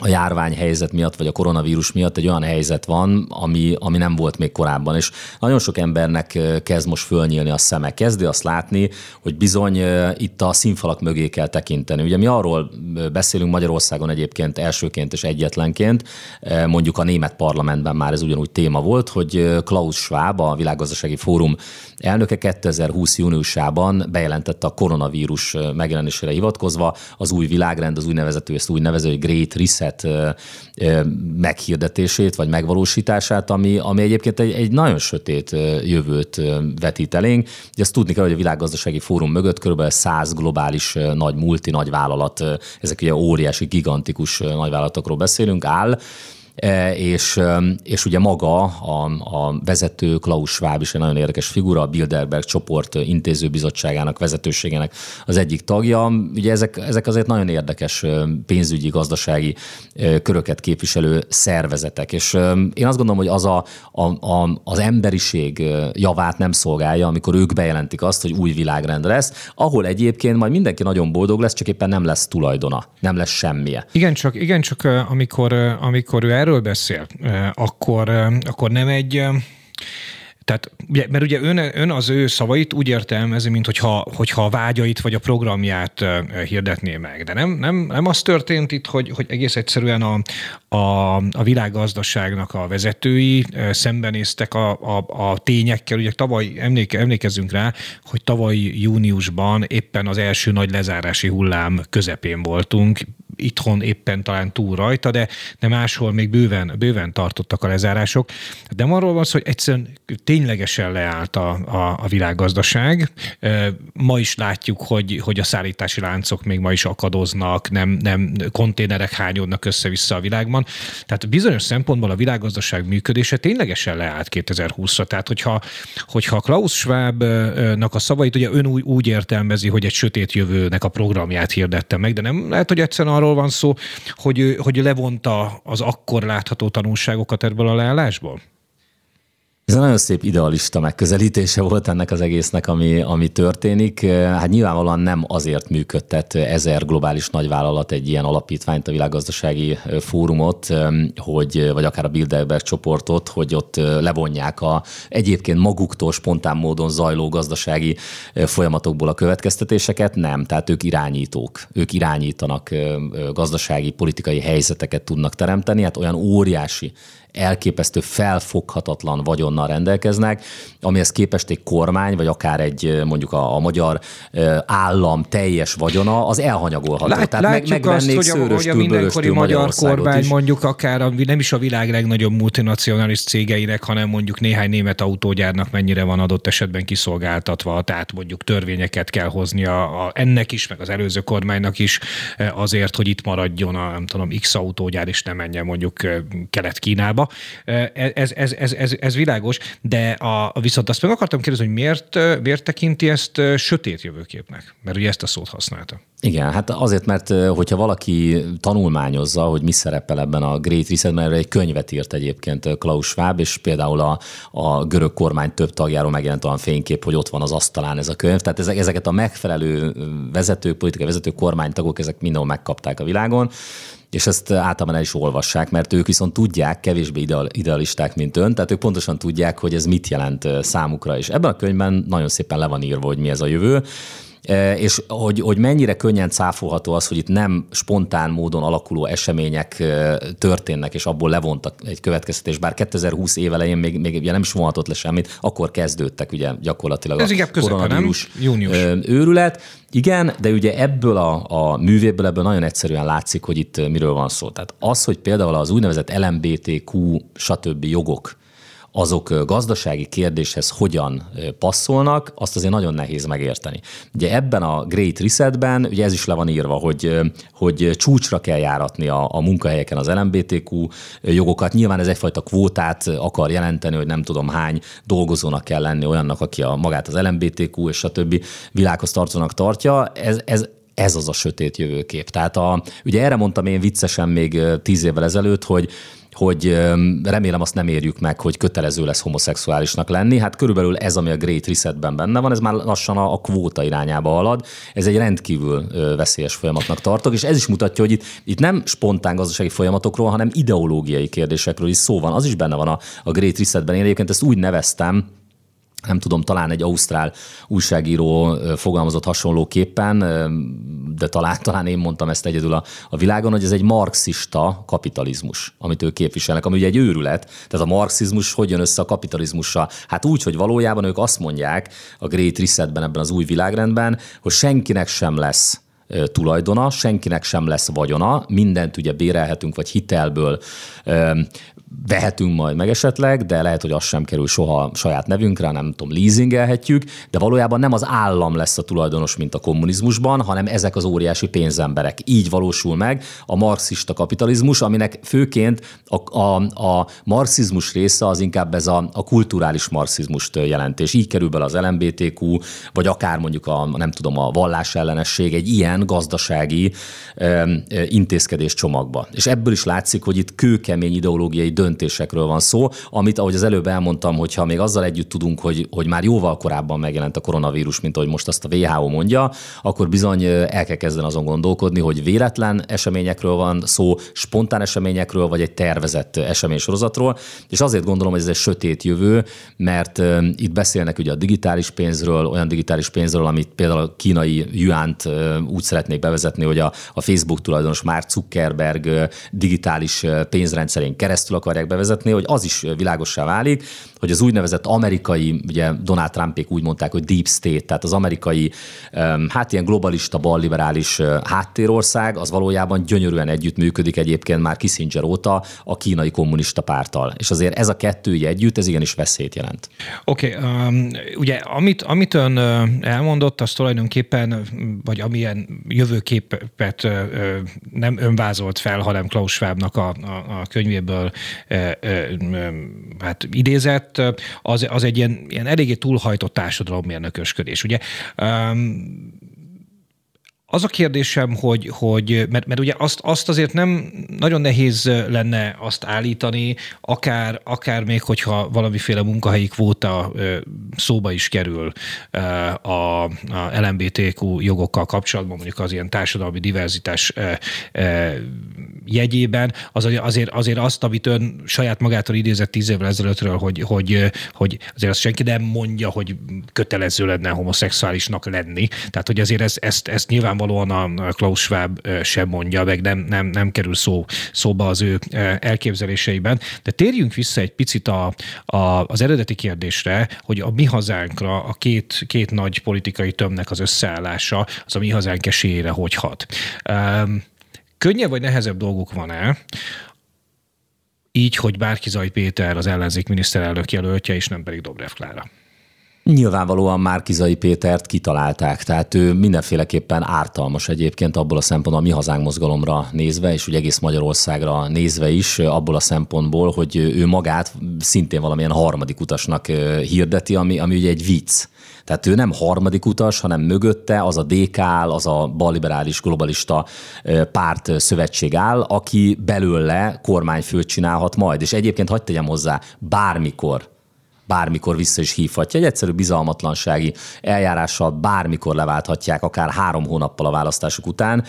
[SPEAKER 3] a járványhelyzet miatt, vagy a koronavírus miatt egy olyan helyzet van, ami, ami nem volt még korábban. És nagyon sok embernek kezd most fölnyílni a szeme, kezdi azt látni, hogy bizony itt a színfalak mögé kell tekinteni. Ugye mi arról beszélünk Magyarországon egyébként elsőként és egyetlenként, mondjuk a német parlamentben már ez ugyanúgy téma volt, hogy Klaus Schwab, a Világgazdasági Fórum elnöke 2020. júniusában bejelentette a koronavírus megjelenésére hivatkozva az új világrend, az úgynevezett, ezt úgy nevező, hogy Great Reset reset meghirdetését vagy megvalósítását, ami, ami egyébként egy, egy nagyon sötét jövőt vetít elénk. Ugye ezt tudni kell, hogy a világgazdasági fórum mögött kb. 100 globális nagy multi nagy vállalat, ezek ugye óriási, gigantikus nagyvállalatokról beszélünk, áll, és, e, és ugye maga a, a vezető Klaus Schwab is egy nagyon érdekes figura, a Bilderberg csoport intézőbizottságának, vezetőségének az egyik tagja. Ugye ezek, ezek azért nagyon érdekes e, pénzügyi, gazdasági köröket képviselő szervezetek, és én azt gondolom, hogy az a, a, a, az emberiség javát nem szolgálja, amikor ők bejelentik azt, hogy új világrend lesz, ahol egyébként majd mindenki nagyon boldog lesz, csak éppen nem lesz tulajdona, nem lesz semmije.
[SPEAKER 2] Igen, csak, igen, csak amikor, amikor ő erről erről beszél, akkor, akkor nem egy tehát, ugye, mert ugye ön, ön az ő szavait úgy értelmezi, mint hogyha, hogyha a vágyait vagy a programját hirdetné meg. De nem, nem, nem az történt itt, hogy, hogy egész egyszerűen a, a, a világgazdaságnak a vezetői szembenéztek a, a, a tényekkel. Ugye tavaly emléke, emlékezzünk rá, hogy tavaly júniusban éppen az első nagy lezárási hullám közepén voltunk, itthon éppen talán túl rajta, de, de máshol még bőven, bőven tartottak a lezárások. De arról van szó, hogy egyszerűen ténylegesen leállt a, a, a világgazdaság. Ma is látjuk, hogy, hogy a szállítási láncok még ma is akadoznak, nem, nem konténerek hányódnak össze-vissza a világban. Tehát bizonyos szempontból a világgazdaság működése ténylegesen leállt 2020-ra. Tehát hogyha, hogyha Klaus Schwabnak a szavait, ugye ön úgy, úgy értelmezi, hogy egy sötét jövőnek a programját hirdette meg, de nem lehet, hogy egyszerűen arról van szó, hogy, hogy levonta az akkor látható tanulságokat ebből a leállásból?
[SPEAKER 3] Ez nagyon szép idealista megközelítése volt ennek az egésznek, ami, ami történik. Hát nyilvánvalóan nem azért működtet ezer globális nagyvállalat egy ilyen alapítványt, a világgazdasági fórumot, hogy, vagy akár a Bilderberg csoportot, hogy ott levonják a egyébként maguktól spontán módon zajló gazdasági folyamatokból a következtetéseket. Nem, tehát ők irányítók. Ők irányítanak gazdasági, politikai helyzeteket tudnak teremteni. Hát olyan óriási elképesztő felfoghatatlan vagyonnal rendelkeznek, amihez képest egy kormány, vagy akár egy mondjuk a, a magyar állam teljes vagyona, az elhanyagolható.
[SPEAKER 2] Lát, Tehát meg, megvennék azt, hogy a, hogy a mindenkori magyar kormány is. mondjuk akár a, nem is a világ legnagyobb multinacionalis cégeinek, hanem mondjuk néhány német autógyárnak mennyire van adott esetben kiszolgáltatva, tehát mondjuk törvényeket kell hozni a, a, ennek is, meg az előző kormánynak is azért, hogy itt maradjon a nem tudom, X autógyár, és ne menjen mondjuk Kelet-Kínába irányába. Ez, ez, ez, ez, ez világos, de a, viszont azt meg akartam kérdezni, hogy miért, miért tekinti ezt sötét jövőképnek? Mert ugye ezt a szót használta.
[SPEAKER 3] Igen, hát azért, mert hogyha valaki tanulmányozza, hogy mi szerepel ebben a Great Reset, mert egy könyvet írt egyébként Klaus Schwab, és például a, a görög kormány több tagjáról megjelent olyan fénykép, hogy ott van az asztalán ez a könyv. Tehát ezek, ezeket a megfelelő vezetők, politikai vezetők, kormánytagok, ezek mindenhol megkapták a világon és ezt általában el is olvassák, mert ők viszont tudják, kevésbé idealisták, mint ön, tehát ők pontosan tudják, hogy ez mit jelent számukra. És ebben a könyvben nagyon szépen le van írva, hogy mi ez a jövő. És hogy, hogy mennyire könnyen cáfolható az, hogy itt nem spontán módon alakuló események történnek, és abból levontak egy következtetés, bár 2020 év elején még, még ugye nem is vonhatott le semmit, akkor kezdődtek ugye gyakorlatilag
[SPEAKER 2] Ez a koronavírus nem? Június.
[SPEAKER 3] Őrület. Igen, de ugye ebből a, a művéből ebből nagyon egyszerűen látszik, hogy itt miről van szó. Tehát az, hogy például az úgynevezett LMBTQ stb. jogok azok gazdasági kérdéshez hogyan passzolnak, azt azért nagyon nehéz megérteni. Ugye ebben a Great Resetben, ugye ez is le van írva, hogy, hogy csúcsra kell járatni a, a munkahelyeken az LMBTQ jogokat. Nyilván ez egyfajta kvótát akar jelenteni, hogy nem tudom hány dolgozónak kell lenni olyannak, aki a magát az LMBTQ és a többi világhoz tartozónak tartja. Ez, ez, ez az a sötét jövőkép. Tehát a, ugye erre mondtam én viccesen még tíz évvel ezelőtt, hogy hogy remélem azt nem érjük meg, hogy kötelező lesz homoszexuálisnak lenni. Hát körülbelül ez, ami a Great Resetben benne van, ez már lassan a, kvóta irányába halad. Ez egy rendkívül veszélyes folyamatnak tartok, és ez is mutatja, hogy itt, itt nem spontán gazdasági folyamatokról, hanem ideológiai kérdésekről is szó van. Az is benne van a, a Great Resetben. Én egyébként ezt úgy neveztem, nem tudom, talán egy ausztrál újságíró fogalmazott hasonlóképpen, de talán, talán én mondtam ezt egyedül a, a világon, hogy ez egy marxista kapitalizmus, amit ők képviselnek, ami ugye egy őrület. Tehát a marxizmus hogy jön össze a kapitalizmussal? Hát úgy, hogy valójában ők azt mondják a Great Resetben, ebben az új világrendben, hogy senkinek sem lesz tulajdona, senkinek sem lesz vagyona, mindent ugye bérelhetünk, vagy hitelből vehetünk majd meg esetleg, de lehet, hogy az sem kerül soha saját nevünkre, nem tudom, leasingelhetjük, de valójában nem az állam lesz a tulajdonos, mint a kommunizmusban, hanem ezek az óriási pénzemberek. Így valósul meg a marxista kapitalizmus, aminek főként a, a, a marxizmus része az inkább ez a, a kulturális marxizmust jelentés. Így kerül bele az LMBTQ, vagy akár mondjuk a, nem tudom, a vallásellenesség egy ilyen gazdasági ö, intézkedés csomagba. És ebből is látszik, hogy itt kőkemény ideológiai döntésekről van szó, amit ahogy az előbb elmondtam, hogyha még azzal együtt tudunk, hogy, hogy már jóval korábban megjelent a koronavírus, mint ahogy most azt a WHO mondja, akkor bizony el kell kezdeni azon gondolkodni, hogy véletlen eseményekről van szó, spontán eseményekről, vagy egy tervezett eseménysorozatról. És azért gondolom, hogy ez egy sötét jövő, mert itt beszélnek ugye a digitális pénzről, olyan digitális pénzről, amit például a kínai yuánt úgy szeretnék bevezetni, hogy a, a Facebook tulajdonos Mark Zuckerberg digitális pénzrendszerén keresztül akar akarják bevezetni, hogy az is világossá válik, hogy az úgynevezett amerikai, ugye Donald Trumpék úgy mondták, hogy deep state, tehát az amerikai, hát ilyen globalista, balliberális háttérország, az valójában gyönyörűen együttműködik egyébként már Kissinger óta a kínai kommunista párttal. És azért ez a kettő együtt, ez igenis veszélyt jelent.
[SPEAKER 2] Oké, okay, um, ugye amit, amit ön elmondott, az tulajdonképpen, vagy amilyen jövőképet nem önvázolt fel, hanem Klaus Schwabnak a, a, a könyvéből hát idézett, az, az egy ilyen, ilyen eléggé túlhajtott társadalommérnökösködés. Ugye az a kérdésem, hogy, hogy mert, mert ugye azt, azt azért nem nagyon nehéz lenne azt állítani, akár, akár még, hogyha valamiféle munkahelyi kvóta szóba is kerül a, a LMBTQ jogokkal kapcsolatban, mondjuk az ilyen társadalmi diverzitás jegyében, az azért, azért azt, amit ön saját magától idézett tíz évvel ezelőttről, hogy, hogy, hogy azért azt senki nem mondja, hogy kötelező lenne homoszexuálisnak lenni. Tehát, hogy azért ezt, ezt, ezt nyilvánvalóan a Klaus Schwab sem mondja, meg nem, nem, nem kerül szó, szóba az ő elképzeléseiben. De térjünk vissza egy picit a, a, az eredeti kérdésre, hogy a mi hazánkra, a két, két nagy politikai tömnek az összeállása, az a mi hazánk esélyére hogy hat. Um, Könnyebb vagy nehezebb dolguk van-e, így, hogy Bárkizaj Péter az ellenzék miniszterelnök jelöltje, és nem pedig Dobrev Klára?
[SPEAKER 3] Nyilvánvalóan Márkizai Pétert kitalálták, tehát ő mindenféleképpen ártalmas egyébként abból a szempontból a mi hazánk mozgalomra nézve, és úgy egész Magyarországra nézve is abból a szempontból, hogy ő magát szintén valamilyen harmadik utasnak hirdeti, ami, ami ugye egy vicc. Tehát ő nem harmadik utas, hanem mögötte az a DK az a balliberális globalista párt szövetség áll, aki belőle kormányfőt csinálhat majd. És egyébként hagyd tegyem hozzá, bármikor bármikor vissza is hívhatja. Egy egyszerű bizalmatlansági eljárással bármikor leválthatják, akár három hónappal a választások után,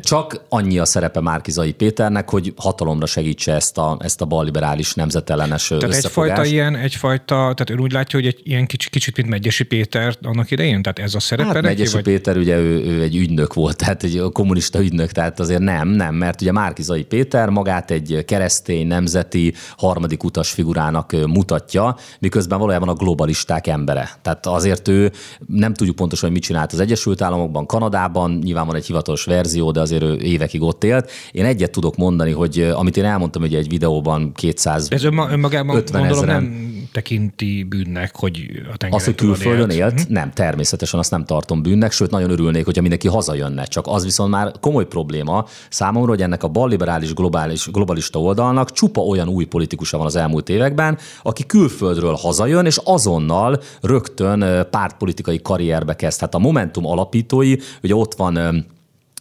[SPEAKER 3] csak annyi a szerepe Márkizai Péternek, hogy hatalomra segítse ezt a, ezt a balliberális nemzetellenes
[SPEAKER 2] tehát
[SPEAKER 3] összefogást.
[SPEAKER 2] egyfajta ilyen, egyfajta, tehát ön úgy látja, hogy egy ilyen kicsit, kicsit mint Megyesi Péter annak idején? Tehát ez a szerepe
[SPEAKER 3] hát,
[SPEAKER 2] neki?
[SPEAKER 3] Megyesi vagy? Péter ugye ő, ő, egy ügynök volt, tehát egy kommunista ügynök, tehát azért nem, nem, mert ugye Márkizai Péter magát egy keresztény, nemzeti, harmadik utas figurának mutatja, miközben valójában a globalisták embere. Tehát azért ő nem tudjuk pontosan, hogy mit csinált az Egyesült Államokban, Kanadában, nyilván van egy hivatalos verzió, verzió, de azért ő évekig ott élt. Én egyet tudok mondani, hogy amit én elmondtam hogy egy videóban 200 Ez
[SPEAKER 2] önmagában gondolom nem tekinti bűnnek, hogy a tengeren
[SPEAKER 3] Az, hogy külföldön élt, élt, nem, természetesen azt nem tartom bűnnek, sőt nagyon örülnék, hogyha mindenki hazajönne. Csak az viszont már komoly probléma számomra, hogy ennek a balliberális globális, globalista oldalnak csupa olyan új politikusa van az elmúlt években, aki külföldről hazajön, és azonnal rögtön pártpolitikai karrierbe kezd. Hát a Momentum alapítói, ugye ott van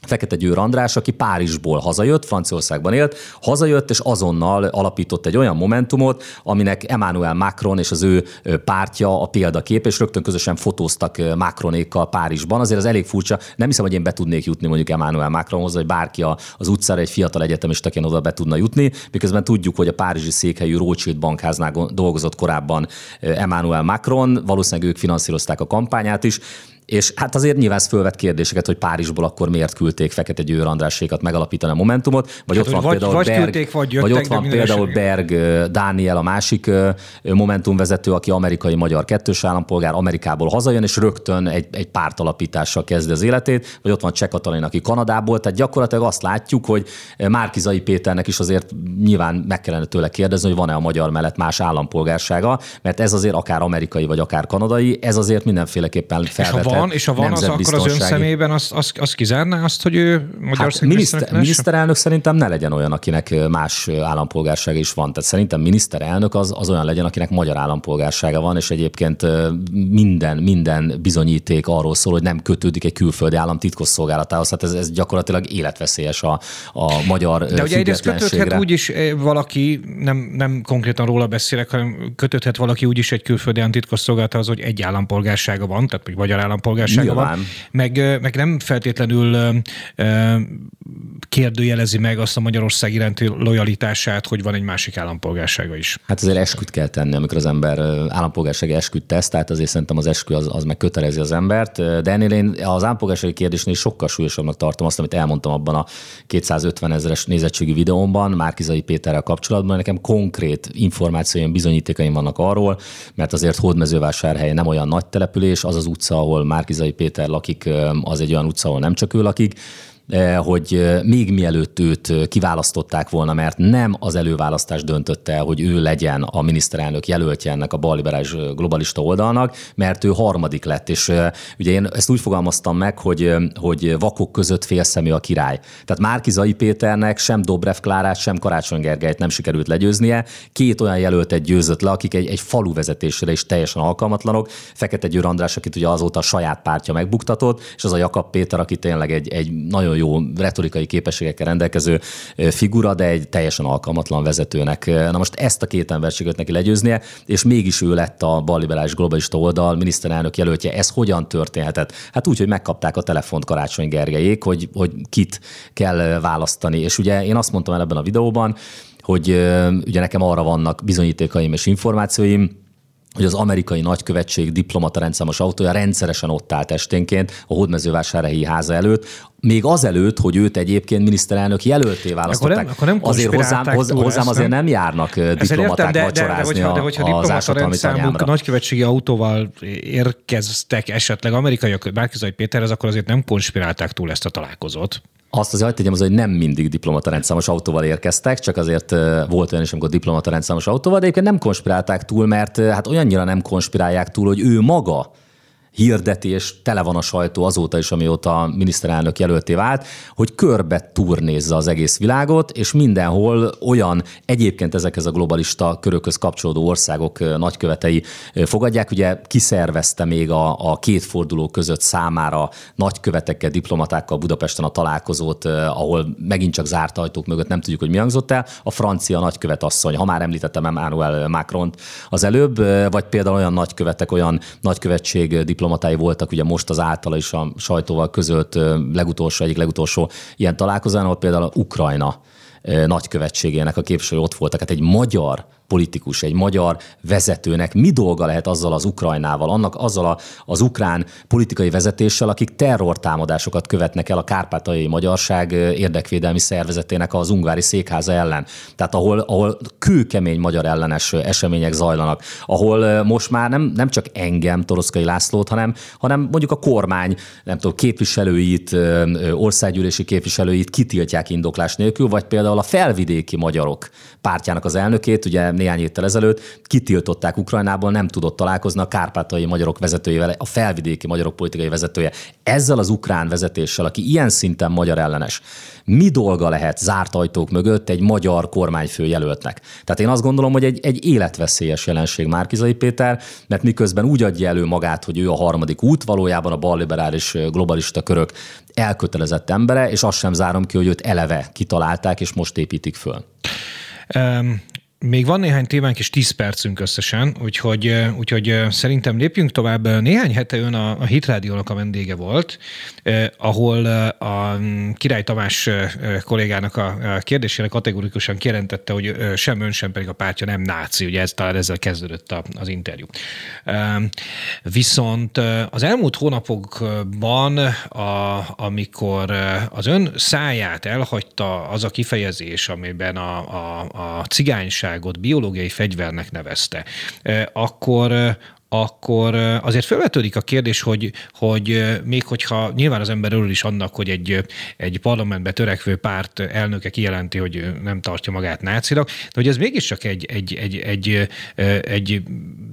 [SPEAKER 3] Fekete Győr András, aki Párizsból hazajött, Franciaországban élt, hazajött, és azonnal alapított egy olyan momentumot, aminek Emmanuel Macron és az ő pártja a példakép, és rögtön közösen fotóztak Macronékkal Párizsban. Azért az elég furcsa, nem hiszem, hogy én be tudnék jutni mondjuk Emmanuel Macronhoz, vagy bárki az utcára egy fiatal egyetemistaként oda be tudna jutni, miközben tudjuk, hogy a párizsi székhelyű Rothschild bankháznál dolgozott korábban Emmanuel Macron, valószínűleg ők finanszírozták a kampányát is, és hát azért nyilván ez fölvet kérdéseket, hogy Párizsból akkor miért küldték Fekete Győr Andrásékat megalapítani a Momentumot, vagy
[SPEAKER 2] Hát,
[SPEAKER 3] ott van
[SPEAKER 2] vagy-
[SPEAKER 3] például
[SPEAKER 2] vagy
[SPEAKER 3] Berg,
[SPEAKER 2] küldték, vagy jöttek,
[SPEAKER 3] vagy ott van például. Berg Dániel, a másik Momentum vezető, aki amerikai-magyar kettős állampolgár, Amerikából hazajön, és rögtön egy, egy pártalapítással kezdi az életét, vagy ott van Cseh Katalin, aki Kanadából, tehát gyakorlatilag azt látjuk, hogy Márkizai Péternek is azért nyilván meg kellene tőle kérdezni, hogy van-e a magyar mellett más állampolgársága, mert ez azért akár amerikai vagy akár kanadai, ez azért mindenféleképpen felvethet
[SPEAKER 2] van, és ha van, az akkor az ön szemében azt az, az kizárná azt, hogy ő Magyarország
[SPEAKER 3] Hát miniszter, miniszterelnök szerintem ne legyen olyan, akinek más állampolgársága is van. Tehát szerintem miniszterelnök az, az olyan legyen, akinek magyar állampolgársága van, és egyébként minden, minden bizonyíték arról szól, hogy nem kötődik egy külföldi állam titkosszolgálatához. Hát ez, ez gyakorlatilag életveszélyes a, a magyar
[SPEAKER 2] De ugye egyrészt kötődhet úgy is eh, valaki, nem, nem konkrétan róla beszélek, hanem kötődhet valaki úgy is egy külföldi titkosszolgálatához, hogy egy állampolgársága van, tehát hogy magyar állampolgársága
[SPEAKER 3] Nyilván.
[SPEAKER 2] van, meg, meg nem feltétlenül kérdőjelezi meg azt a Magyarország iránti lojalitását, hogy van egy másik állampolgársága is.
[SPEAKER 3] Hát azért esküt kell tenni, amikor az ember állampolgársági esküt tesz, tehát azért szerintem az eskü az, az meg kötelezi az embert. De ennél én az állampolgársági kérdésnél sokkal súlyosabbnak tartom azt, amit elmondtam abban a 250 ezeres nézettségi videómban Márkizai Péterrel kapcsolatban. Nekem konkrét információim, bizonyítékaim vannak arról, mert azért Hódmezővásárhely nem olyan nagy település, az az utca, ahol Márkizai Péter lakik, az egy olyan utca, ahol nem csak ő lakik, hogy eh, még mielőtt őt eh, kiválasztották volna, mert nem az előválasztás döntötte el, hogy ő legyen a miniszterelnök jelöltje ennek a balliberális eh, globalista oldalnak, mert ő harmadik lett, és eh, ugye én ezt úgy fogalmaztam meg, hogy, eh, hogy vakok között félszemű a király. Tehát Márkizai Péternek sem Dobrev Klárát, sem Karácsony Gergelyt nem sikerült legyőznie. Két olyan jelöltet győzött le, akik egy, egy falu vezetésére is teljesen alkalmatlanok. Fekete Győr András, akit ugye azóta a saját pártja megbuktatott, és az a Jakab Péter, aki tényleg egy, egy nagyon jó retorikai képességekkel rendelkező figura, de egy teljesen alkalmatlan vezetőnek. Na most ezt a két embert sikerült neki legyőznie, és mégis ő lett a balliberális globalista oldal miniszterelnök jelöltje. Ez hogyan történhetett? Hát úgy, hogy megkapták a telefont Karácsony Gergelyék, hogy, hogy kit kell választani. És ugye én azt mondtam el ebben a videóban, hogy ugye nekem arra vannak bizonyítékaim és információim, hogy az amerikai nagykövetség diplomata rendszámos autója rendszeresen ott állt esténként a hódmezővásárhelyi háza előtt, még azelőtt, hogy őt egyébként miniszterelnök jelölté választották.
[SPEAKER 2] nem- akkor nem
[SPEAKER 3] azért hozzám, hozzám
[SPEAKER 2] ezt,
[SPEAKER 3] azért
[SPEAKER 2] nem?
[SPEAKER 3] járnak diplomaták
[SPEAKER 2] értem, de, de, de,
[SPEAKER 3] vacsorázni
[SPEAKER 2] hogyha, de
[SPEAKER 3] a,
[SPEAKER 2] hogyha
[SPEAKER 3] az tanyámra.
[SPEAKER 2] nagykövetségi autóval érkeztek esetleg amerikaiak Márkizai Péterhez, akkor azért nem konspirálták túl ezt a találkozót.
[SPEAKER 3] Azt azért tegyem az, hogy nem mindig diplomata rendszámos autóval érkeztek, csak azért volt olyan is, amikor diplomata rendszámos autóval, de egyébként nem konspirálták túl, mert hát olyannyira nem konspirálják túl, hogy ő maga hirdeti, és tele van a sajtó azóta is, amióta a miniszterelnök jelölté vált, hogy körbe turnézza az egész világot, és mindenhol olyan egyébként ezekhez a globalista körökhöz kapcsolódó országok nagykövetei fogadják. Ugye kiszervezte még a, a két forduló között számára nagykövetekkel, diplomatákkal Budapesten a találkozót, ahol megint csak zárt ajtók mögött nem tudjuk, hogy mi hangzott el. A francia nagykövet asszony, ha már említettem Emmanuel Macron az előbb, vagy például olyan nagykövetek, olyan nagykövetség diplomatái voltak, ugye most az általa is a sajtóval közölt legutolsó, egyik legutolsó ilyen találkozón, ahol például Ukrajna ö, nagykövetségének a képviselői ott voltak. Hát egy magyar politikus, egy magyar vezetőnek mi dolga lehet azzal az Ukrajnával, annak azzal a, az ukrán politikai vezetéssel, akik terrortámadásokat követnek el a kárpátaljai magyarság érdekvédelmi szervezetének az ungári székháza ellen. Tehát ahol, ahol kőkemény magyar ellenes események zajlanak, ahol most már nem, nem csak engem, Toroszkai Lászlót, hanem, hanem mondjuk a kormány, nem tudom, képviselőit, országgyűlési képviselőit kitiltják indoklás nélkül, vagy például a felvidéki magyarok pártjának az elnökét, ugye néhány héttel ezelőtt kitiltották Ukrajnából, nem tudott találkozni a kárpátai magyarok vezetőjével, a felvidéki magyarok politikai vezetője. Ezzel az ukrán vezetéssel, aki ilyen szinten magyar ellenes, mi dolga lehet zárt ajtók mögött egy magyar kormányfő jelöltnek? Tehát én azt gondolom, hogy egy, egy életveszélyes jelenség Márkizai Péter, mert miközben úgy adja elő magát, hogy ő a harmadik út, valójában a balliberális globalista körök elkötelezett embere, és azt sem zárom ki, hogy őt eleve kitalálták, és most építik föl.
[SPEAKER 2] Még van néhány témánk és 10 percünk összesen, úgyhogy, úgyhogy szerintem lépjünk tovább. Néhány hete ön a, a Hit Rádiónak a vendége volt, eh, ahol a Király Tamás kollégának a kérdésére kategorikusan kijelentette, hogy sem ön, sem pedig a pártja nem náci. Ugye ez talán ezzel kezdődött az interjú. Viszont az elmúlt hónapokban, a, amikor az ön száját elhagyta az a kifejezés, amiben a, a, a cigányságot biológiai fegyvernek nevezte, akkor akkor azért felvetődik a kérdés, hogy, hogy még hogyha nyilván az ember örül is annak, hogy egy, egy parlamentbe törekvő párt elnöke kijelenti, hogy nem tartja magát nácinak, de hogy ez mégiscsak egy, egy, egy, egy, egy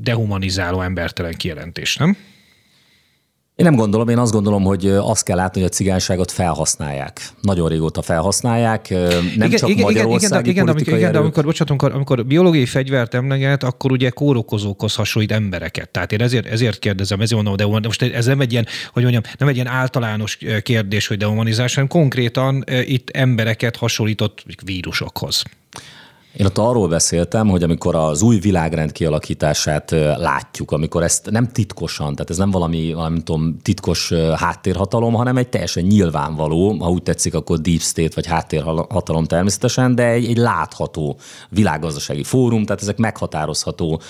[SPEAKER 2] dehumanizáló embertelen kijelentés, nem?
[SPEAKER 3] Én nem gondolom, én azt gondolom, hogy azt kell látni, hogy a cigányságot felhasználják. Nagyon régóta felhasználják, nem igen, csak igen, magyarországi igen, igen,
[SPEAKER 2] igen, de amikor, bocsánat, amikor, amikor biológiai fegyvert emleget, akkor ugye kórokozókhoz hasonlít embereket. Tehát én ezért, ezért kérdezem, ezért mondom, de most ez nem egy ilyen, hogy mondjam, nem egy ilyen általános kérdés, hogy dehumanizás, hanem konkrétan itt embereket hasonlított vírusokhoz.
[SPEAKER 3] Én ott arról beszéltem, hogy amikor az új világrend kialakítását látjuk, amikor ezt nem titkosan, tehát ez nem valami, valami tudom, titkos háttérhatalom, hanem egy teljesen nyilvánvaló, ha úgy tetszik, akkor deep state vagy háttérhatalom természetesen, de egy, egy látható világgazdasági fórum, tehát ezek meghatározható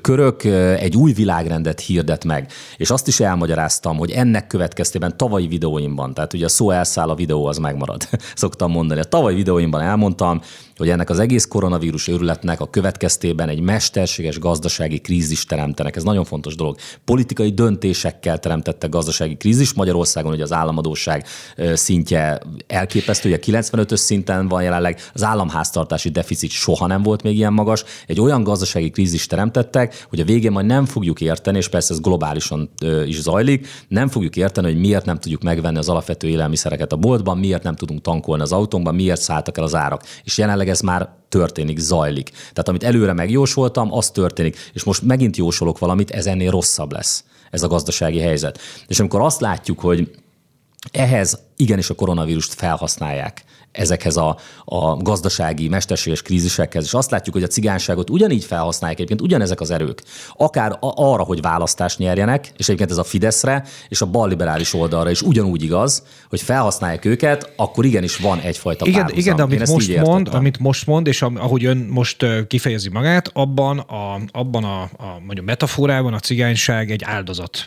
[SPEAKER 3] körök, egy új világrendet hirdet meg. És azt is elmagyaráztam, hogy ennek következtében tavalyi videóimban, tehát ugye a szó elszáll, a videó az megmarad, szoktam mondani. A tavalyi videóimban elmondtam, hogy ennek az egész koronavírus őrületnek a következtében egy mesterséges gazdasági krízis teremtenek. Ez nagyon fontos dolog. Politikai döntésekkel teremtette gazdasági krízis. Magyarországon ugye az államadóság szintje elképesztő, ugye 95-ös szinten van jelenleg, az államháztartási deficit soha nem volt még ilyen magas. Egy olyan gazdasági krízis teremtettek, hogy a végén majd nem fogjuk érteni, és persze ez globálisan is zajlik, nem fogjuk érteni, hogy miért nem tudjuk megvenni az alapvető élelmiszereket a boltban, miért nem tudunk tankolni az autónkban, miért szálltak el az árak. És jelenleg ez már történik, zajlik. Tehát amit előre megjósoltam, az történik. És most megint jósolok valamit, ez ennél rosszabb lesz ez a gazdasági helyzet. És amikor azt látjuk, hogy ehhez igenis a koronavírust felhasználják ezekhez a, a gazdasági, mesterséges krízisekhez, és azt látjuk, hogy a cigányságot ugyanígy felhasználják egyébként ugyanezek az erők, akár arra, hogy választást nyerjenek, és egyébként ez a Fideszre és a balliberális oldalra is ugyanúgy igaz, hogy felhasználják őket, akkor igenis van egyfajta
[SPEAKER 2] igen,
[SPEAKER 3] párhuzam.
[SPEAKER 2] Igen, de amit most mond, amit most mond, és ahogy ön most kifejezi magát, abban a, abban a, a mondjuk metaforában a cigányság egy áldozat.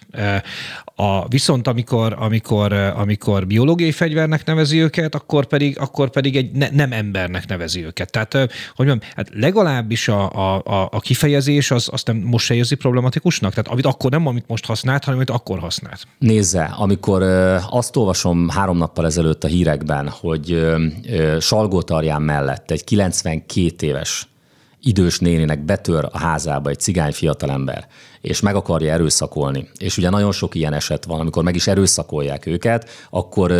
[SPEAKER 2] A, viszont amikor, amikor, amikor biológiai fegyvernek nevezi őket, akkor pedig, akkor pedig egy ne, nem embernek nevezi őket. Tehát, hogy mondjam, hát legalábbis a, a, a kifejezés az, azt nem most se érzi problematikusnak? Tehát amit akkor nem, amit most használt, hanem amit akkor használt.
[SPEAKER 3] Nézze, amikor azt olvasom három nappal ezelőtt a hírekben, hogy Salgótarján mellett egy 92 éves idős néninek betör a házába egy cigány fiatalember, és meg akarja erőszakolni, és ugye nagyon sok ilyen eset van, amikor meg is erőszakolják őket, akkor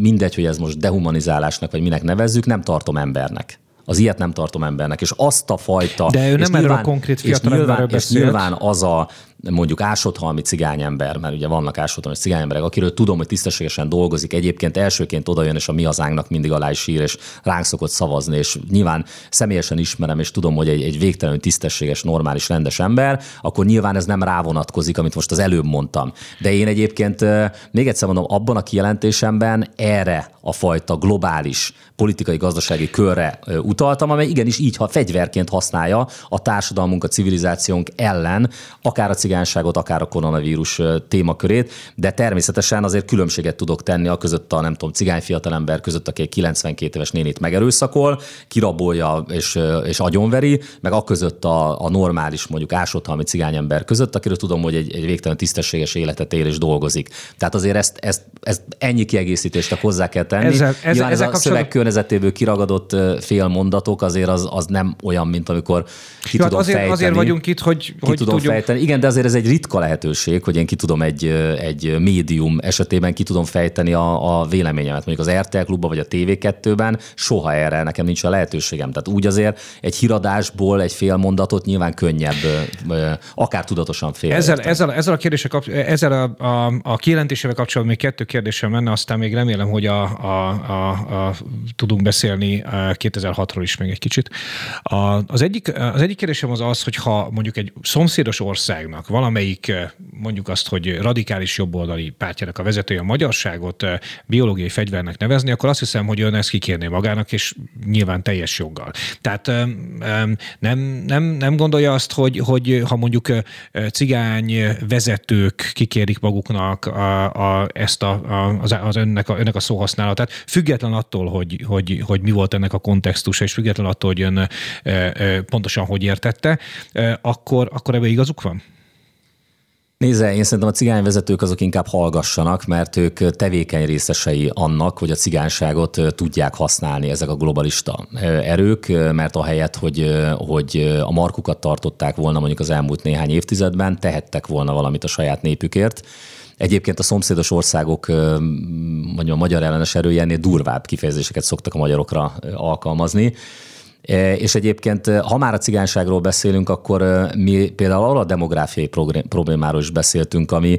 [SPEAKER 3] mindegy, hogy ez most dehumanizálásnak, vagy minek nevezzük, nem tartom embernek az ilyet nem tartom embernek. És azt a fajta...
[SPEAKER 2] De ő nem erről a konkrét fiatalemberről
[SPEAKER 3] és nyilván az a mondjuk ásodhalmi cigányember, mert ugye vannak ásodhalmi cigányemberek, akiről tudom, hogy tisztességesen dolgozik, egyébként elsőként odajön, és a mi hazánknak mindig alá is ír, és ránk szokott szavazni, és nyilván személyesen ismerem, és tudom, hogy egy, egy végtelenül tisztességes, normális, rendes ember, akkor nyilván ez nem rávonatkozik, amit most az előbb mondtam. De én egyébként még egyszer mondom, abban a kijelentésemben erre a fajta globális politikai, gazdasági körre utaltam, amely igenis így ha fegyverként használja a társadalmunk, a civilizációnk ellen, akár a cigányságot, akár a koronavírus témakörét, de természetesen azért különbséget tudok tenni a között a nem tudom, cigány fiatalember között, aki egy 92 éves nénit megerőszakol, kirabolja és, és agyonveri, meg a között a, a normális, mondjuk ásodhalmi cigányember között, akiről tudom, hogy egy, egy végtelen tisztességes életet él és dolgozik. Tehát azért ezt, ezt, ezt ennyi kiegészítést hozzá kell tenni. Ezzel, ezzel, ezzel ez a kapcsolatban... szöveg környezetéből kiragadott fél mondatok azért az, az nem olyan, mint amikor ki hát tudom
[SPEAKER 2] azért,
[SPEAKER 3] fejteni.
[SPEAKER 2] Azért vagyunk itt, hogy,
[SPEAKER 3] ki hogy tudom tudjunk... fejteni. Igen, de azért ez egy ritka lehetőség, hogy én ki tudom egy, egy médium esetében ki tudom fejteni a, a véleményemet. Mondjuk az RTL klubban vagy a TV2-ben soha erre nekem nincs a lehetőségem. Tehát úgy azért egy híradásból egy fél mondatot nyilván könnyebb, akár tudatosan fél.
[SPEAKER 2] Ezzel, ezzel, ezzel a kérdéssel, ezzel a, a, a kijelentésével kapcsolatban még kettő kérdésem menne, aztán még remélem, hogy a, a, a, a, tudunk beszélni 2006-ról is még egy kicsit. A, az, egyik, az egyik kérdésem az az, hogy ha mondjuk egy szomszédos országnak valamelyik, mondjuk azt, hogy radikális jobboldali pártjának a vezetője a magyarságot biológiai fegyvernek nevezni, akkor azt hiszem, hogy ön ezt kikérné magának, és nyilván teljes joggal. Tehát nem, nem, nem gondolja azt, hogy, hogy ha mondjuk cigány vezetők kikérik maguknak a, a, ezt a, a, az, az önnek, a, önnek a szóhasználatát, független attól, hogy, hogy, hogy mi volt ennek a kontextusa, és független attól, hogy ön pontosan hogy értette, akkor, akkor ebbe igazuk van?
[SPEAKER 3] Nézze, én szerintem a cigányvezetők azok inkább hallgassanak, mert ők tevékeny részesei annak, hogy a cigányságot tudják használni ezek a globalista erők, mert ahelyett, hogy, hogy a markukat tartották volna mondjuk az elmúlt néhány évtizedben, tehettek volna valamit a saját népükért. Egyébként a szomszédos országok mondjuk a magyar ellenes erője ennél durvább kifejezéseket szoktak a magyarokra alkalmazni. E, és egyébként, e, ha már a cigányságról beszélünk, akkor e, mi például arra a demográfiai problémáról is beszéltünk, ami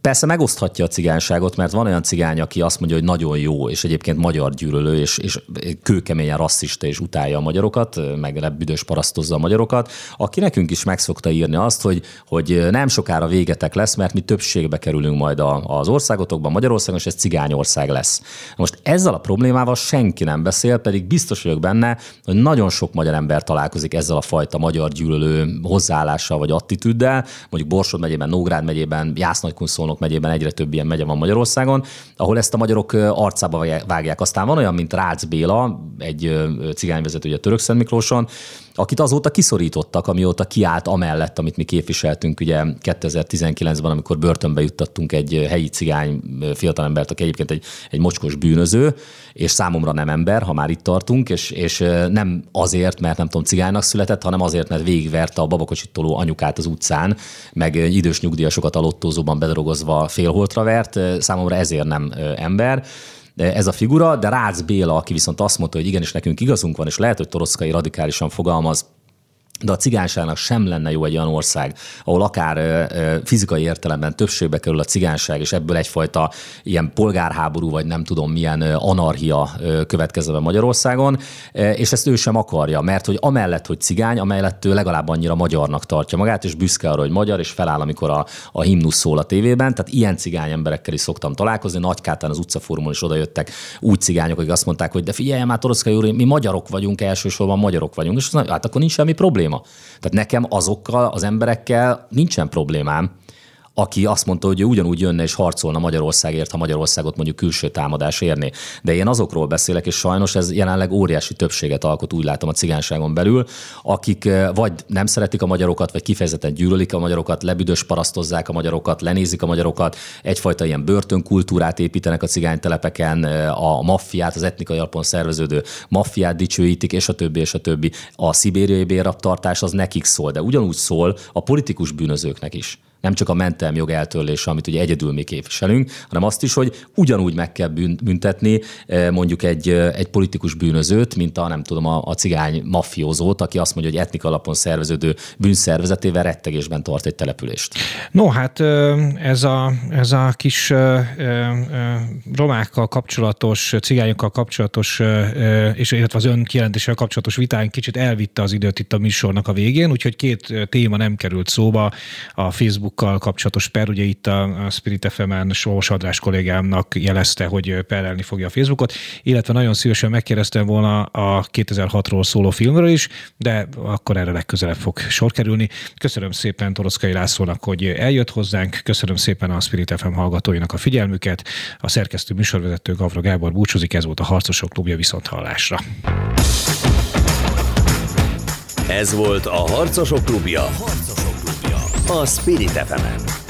[SPEAKER 3] Persze megoszthatja a cigányságot, mert van olyan cigány, aki azt mondja, hogy nagyon jó, és egyébként magyar gyűlölő, és, és kőkeményen rasszista, és utálja a magyarokat, meg lebüdös parasztozza a magyarokat, aki nekünk is meg szokta írni azt, hogy, hogy nem sokára végetek lesz, mert mi többségbe kerülünk majd az országotokban, Magyarországon, és ez cigányország lesz. Most ezzel a problémával senki nem beszél, pedig biztos vagyok benne, hogy nagyon sok magyar ember találkozik ezzel a fajta magyar gyűlölő hozzáállással vagy attitűddel, mondjuk Borsod megyében, Nógrád megyében, Jásznak Nagykunszolnok megyében egyre több ilyen megye van Magyarországon, ahol ezt a magyarok arcába vágják. Aztán van olyan, mint Rácz Béla, egy cigányvezető ugye Török Szent Miklóson, akit azóta kiszorítottak, amióta kiállt amellett, amit mi képviseltünk ugye 2019-ben, amikor börtönbe juttattunk egy helyi cigány fiatalembert, aki egyébként egy, egy mocskos bűnöző, és számomra nem ember, ha már itt tartunk, és, és nem azért, mert nem tudom, cigánynak született, hanem azért, mert végigverte a babakocsit toló anyukát az utcán, meg idős nyugdíjasokat alottózóban bedrogozva félholtra vert, számomra ezért nem ember ez a figura, de Rácz Béla, aki viszont azt mondta, hogy igenis nekünk igazunk van, és lehet, hogy Toroszkai radikálisan fogalmaz, de a cigányságnak sem lenne jó egy olyan ország, ahol akár fizikai értelemben többségbe kerül a cigányság, és ebből egyfajta ilyen polgárháború, vagy nem tudom milyen anarchia következne be Magyarországon, és ezt ő sem akarja, mert hogy amellett, hogy cigány, amellett ő legalább annyira magyarnak tartja magát, és büszke arra, hogy magyar, és feláll, amikor a, a himnusz szól a tévében. Tehát ilyen cigány emberekkel is szoktam találkozni. Nagykátán az utcafórumon is odajöttek úgy cigányok, akik azt mondták, hogy de figyelj már, mi magyarok vagyunk, elsősorban magyarok vagyunk, és hát akkor nincs semmi probléma probléma. Tehát nekem azokkal az emberekkel nincsen problémám, aki azt mondta, hogy ő ugyanúgy jönne és harcolna Magyarországért, ha Magyarországot mondjuk külső támadás érné. De én azokról beszélek, és sajnos ez jelenleg óriási többséget alkot, úgy látom a cigányságon belül, akik eh, vagy nem szeretik a magyarokat, vagy kifejezetten gyűlölik a magyarokat, lebüdös parasztozzák a magyarokat, lenézik a magyarokat, egyfajta ilyen börtönkultúrát építenek a cigánytelepeken, eh, a maffiát, az etnikai alapon szerveződő maffiát dicsőítik, és a többi, és a többi. A szibériai bérraptartás az nekik szól, de ugyanúgy szól a politikus bűnözőknek is nem csak a mentelmi jog eltörlése, amit ugye egyedül mi képviselünk, hanem azt is, hogy ugyanúgy meg kell büntetni eh, mondjuk egy, eh, egy politikus bűnözőt, mint a nem tudom, a, a cigány maffiózót, aki azt mondja, hogy etnik alapon szerveződő bűnszervezetével rettegésben tart egy települést.
[SPEAKER 2] No, hát ez a, ez a kis romákkal kapcsolatos, cigányokkal kapcsolatos, és illetve az ön kijelentéssel kapcsolatos vitán kicsit elvitte az időt itt a műsornak a végén, úgyhogy két téma nem került szóba a Facebook Facebookkal kapcsolatos per, ugye itt a Spirit FM-en Sós András kollégámnak jelezte, hogy perelni fogja a Facebookot, illetve nagyon szívesen megkérdeztem volna a 2006-ról szóló filmről is, de akkor erre legközelebb fog sor kerülni. Köszönöm szépen Toroszkai Lászlónak, hogy eljött hozzánk, köszönöm szépen a Spirit FM hallgatóinak a figyelmüket, a szerkesztő műsorvezető Gavra Gábor búcsúzik, ez volt a Harcosok Klubja viszont hallásra.
[SPEAKER 1] Ez volt a Harcosok Klubja. Harcosok a Spirit fm -en.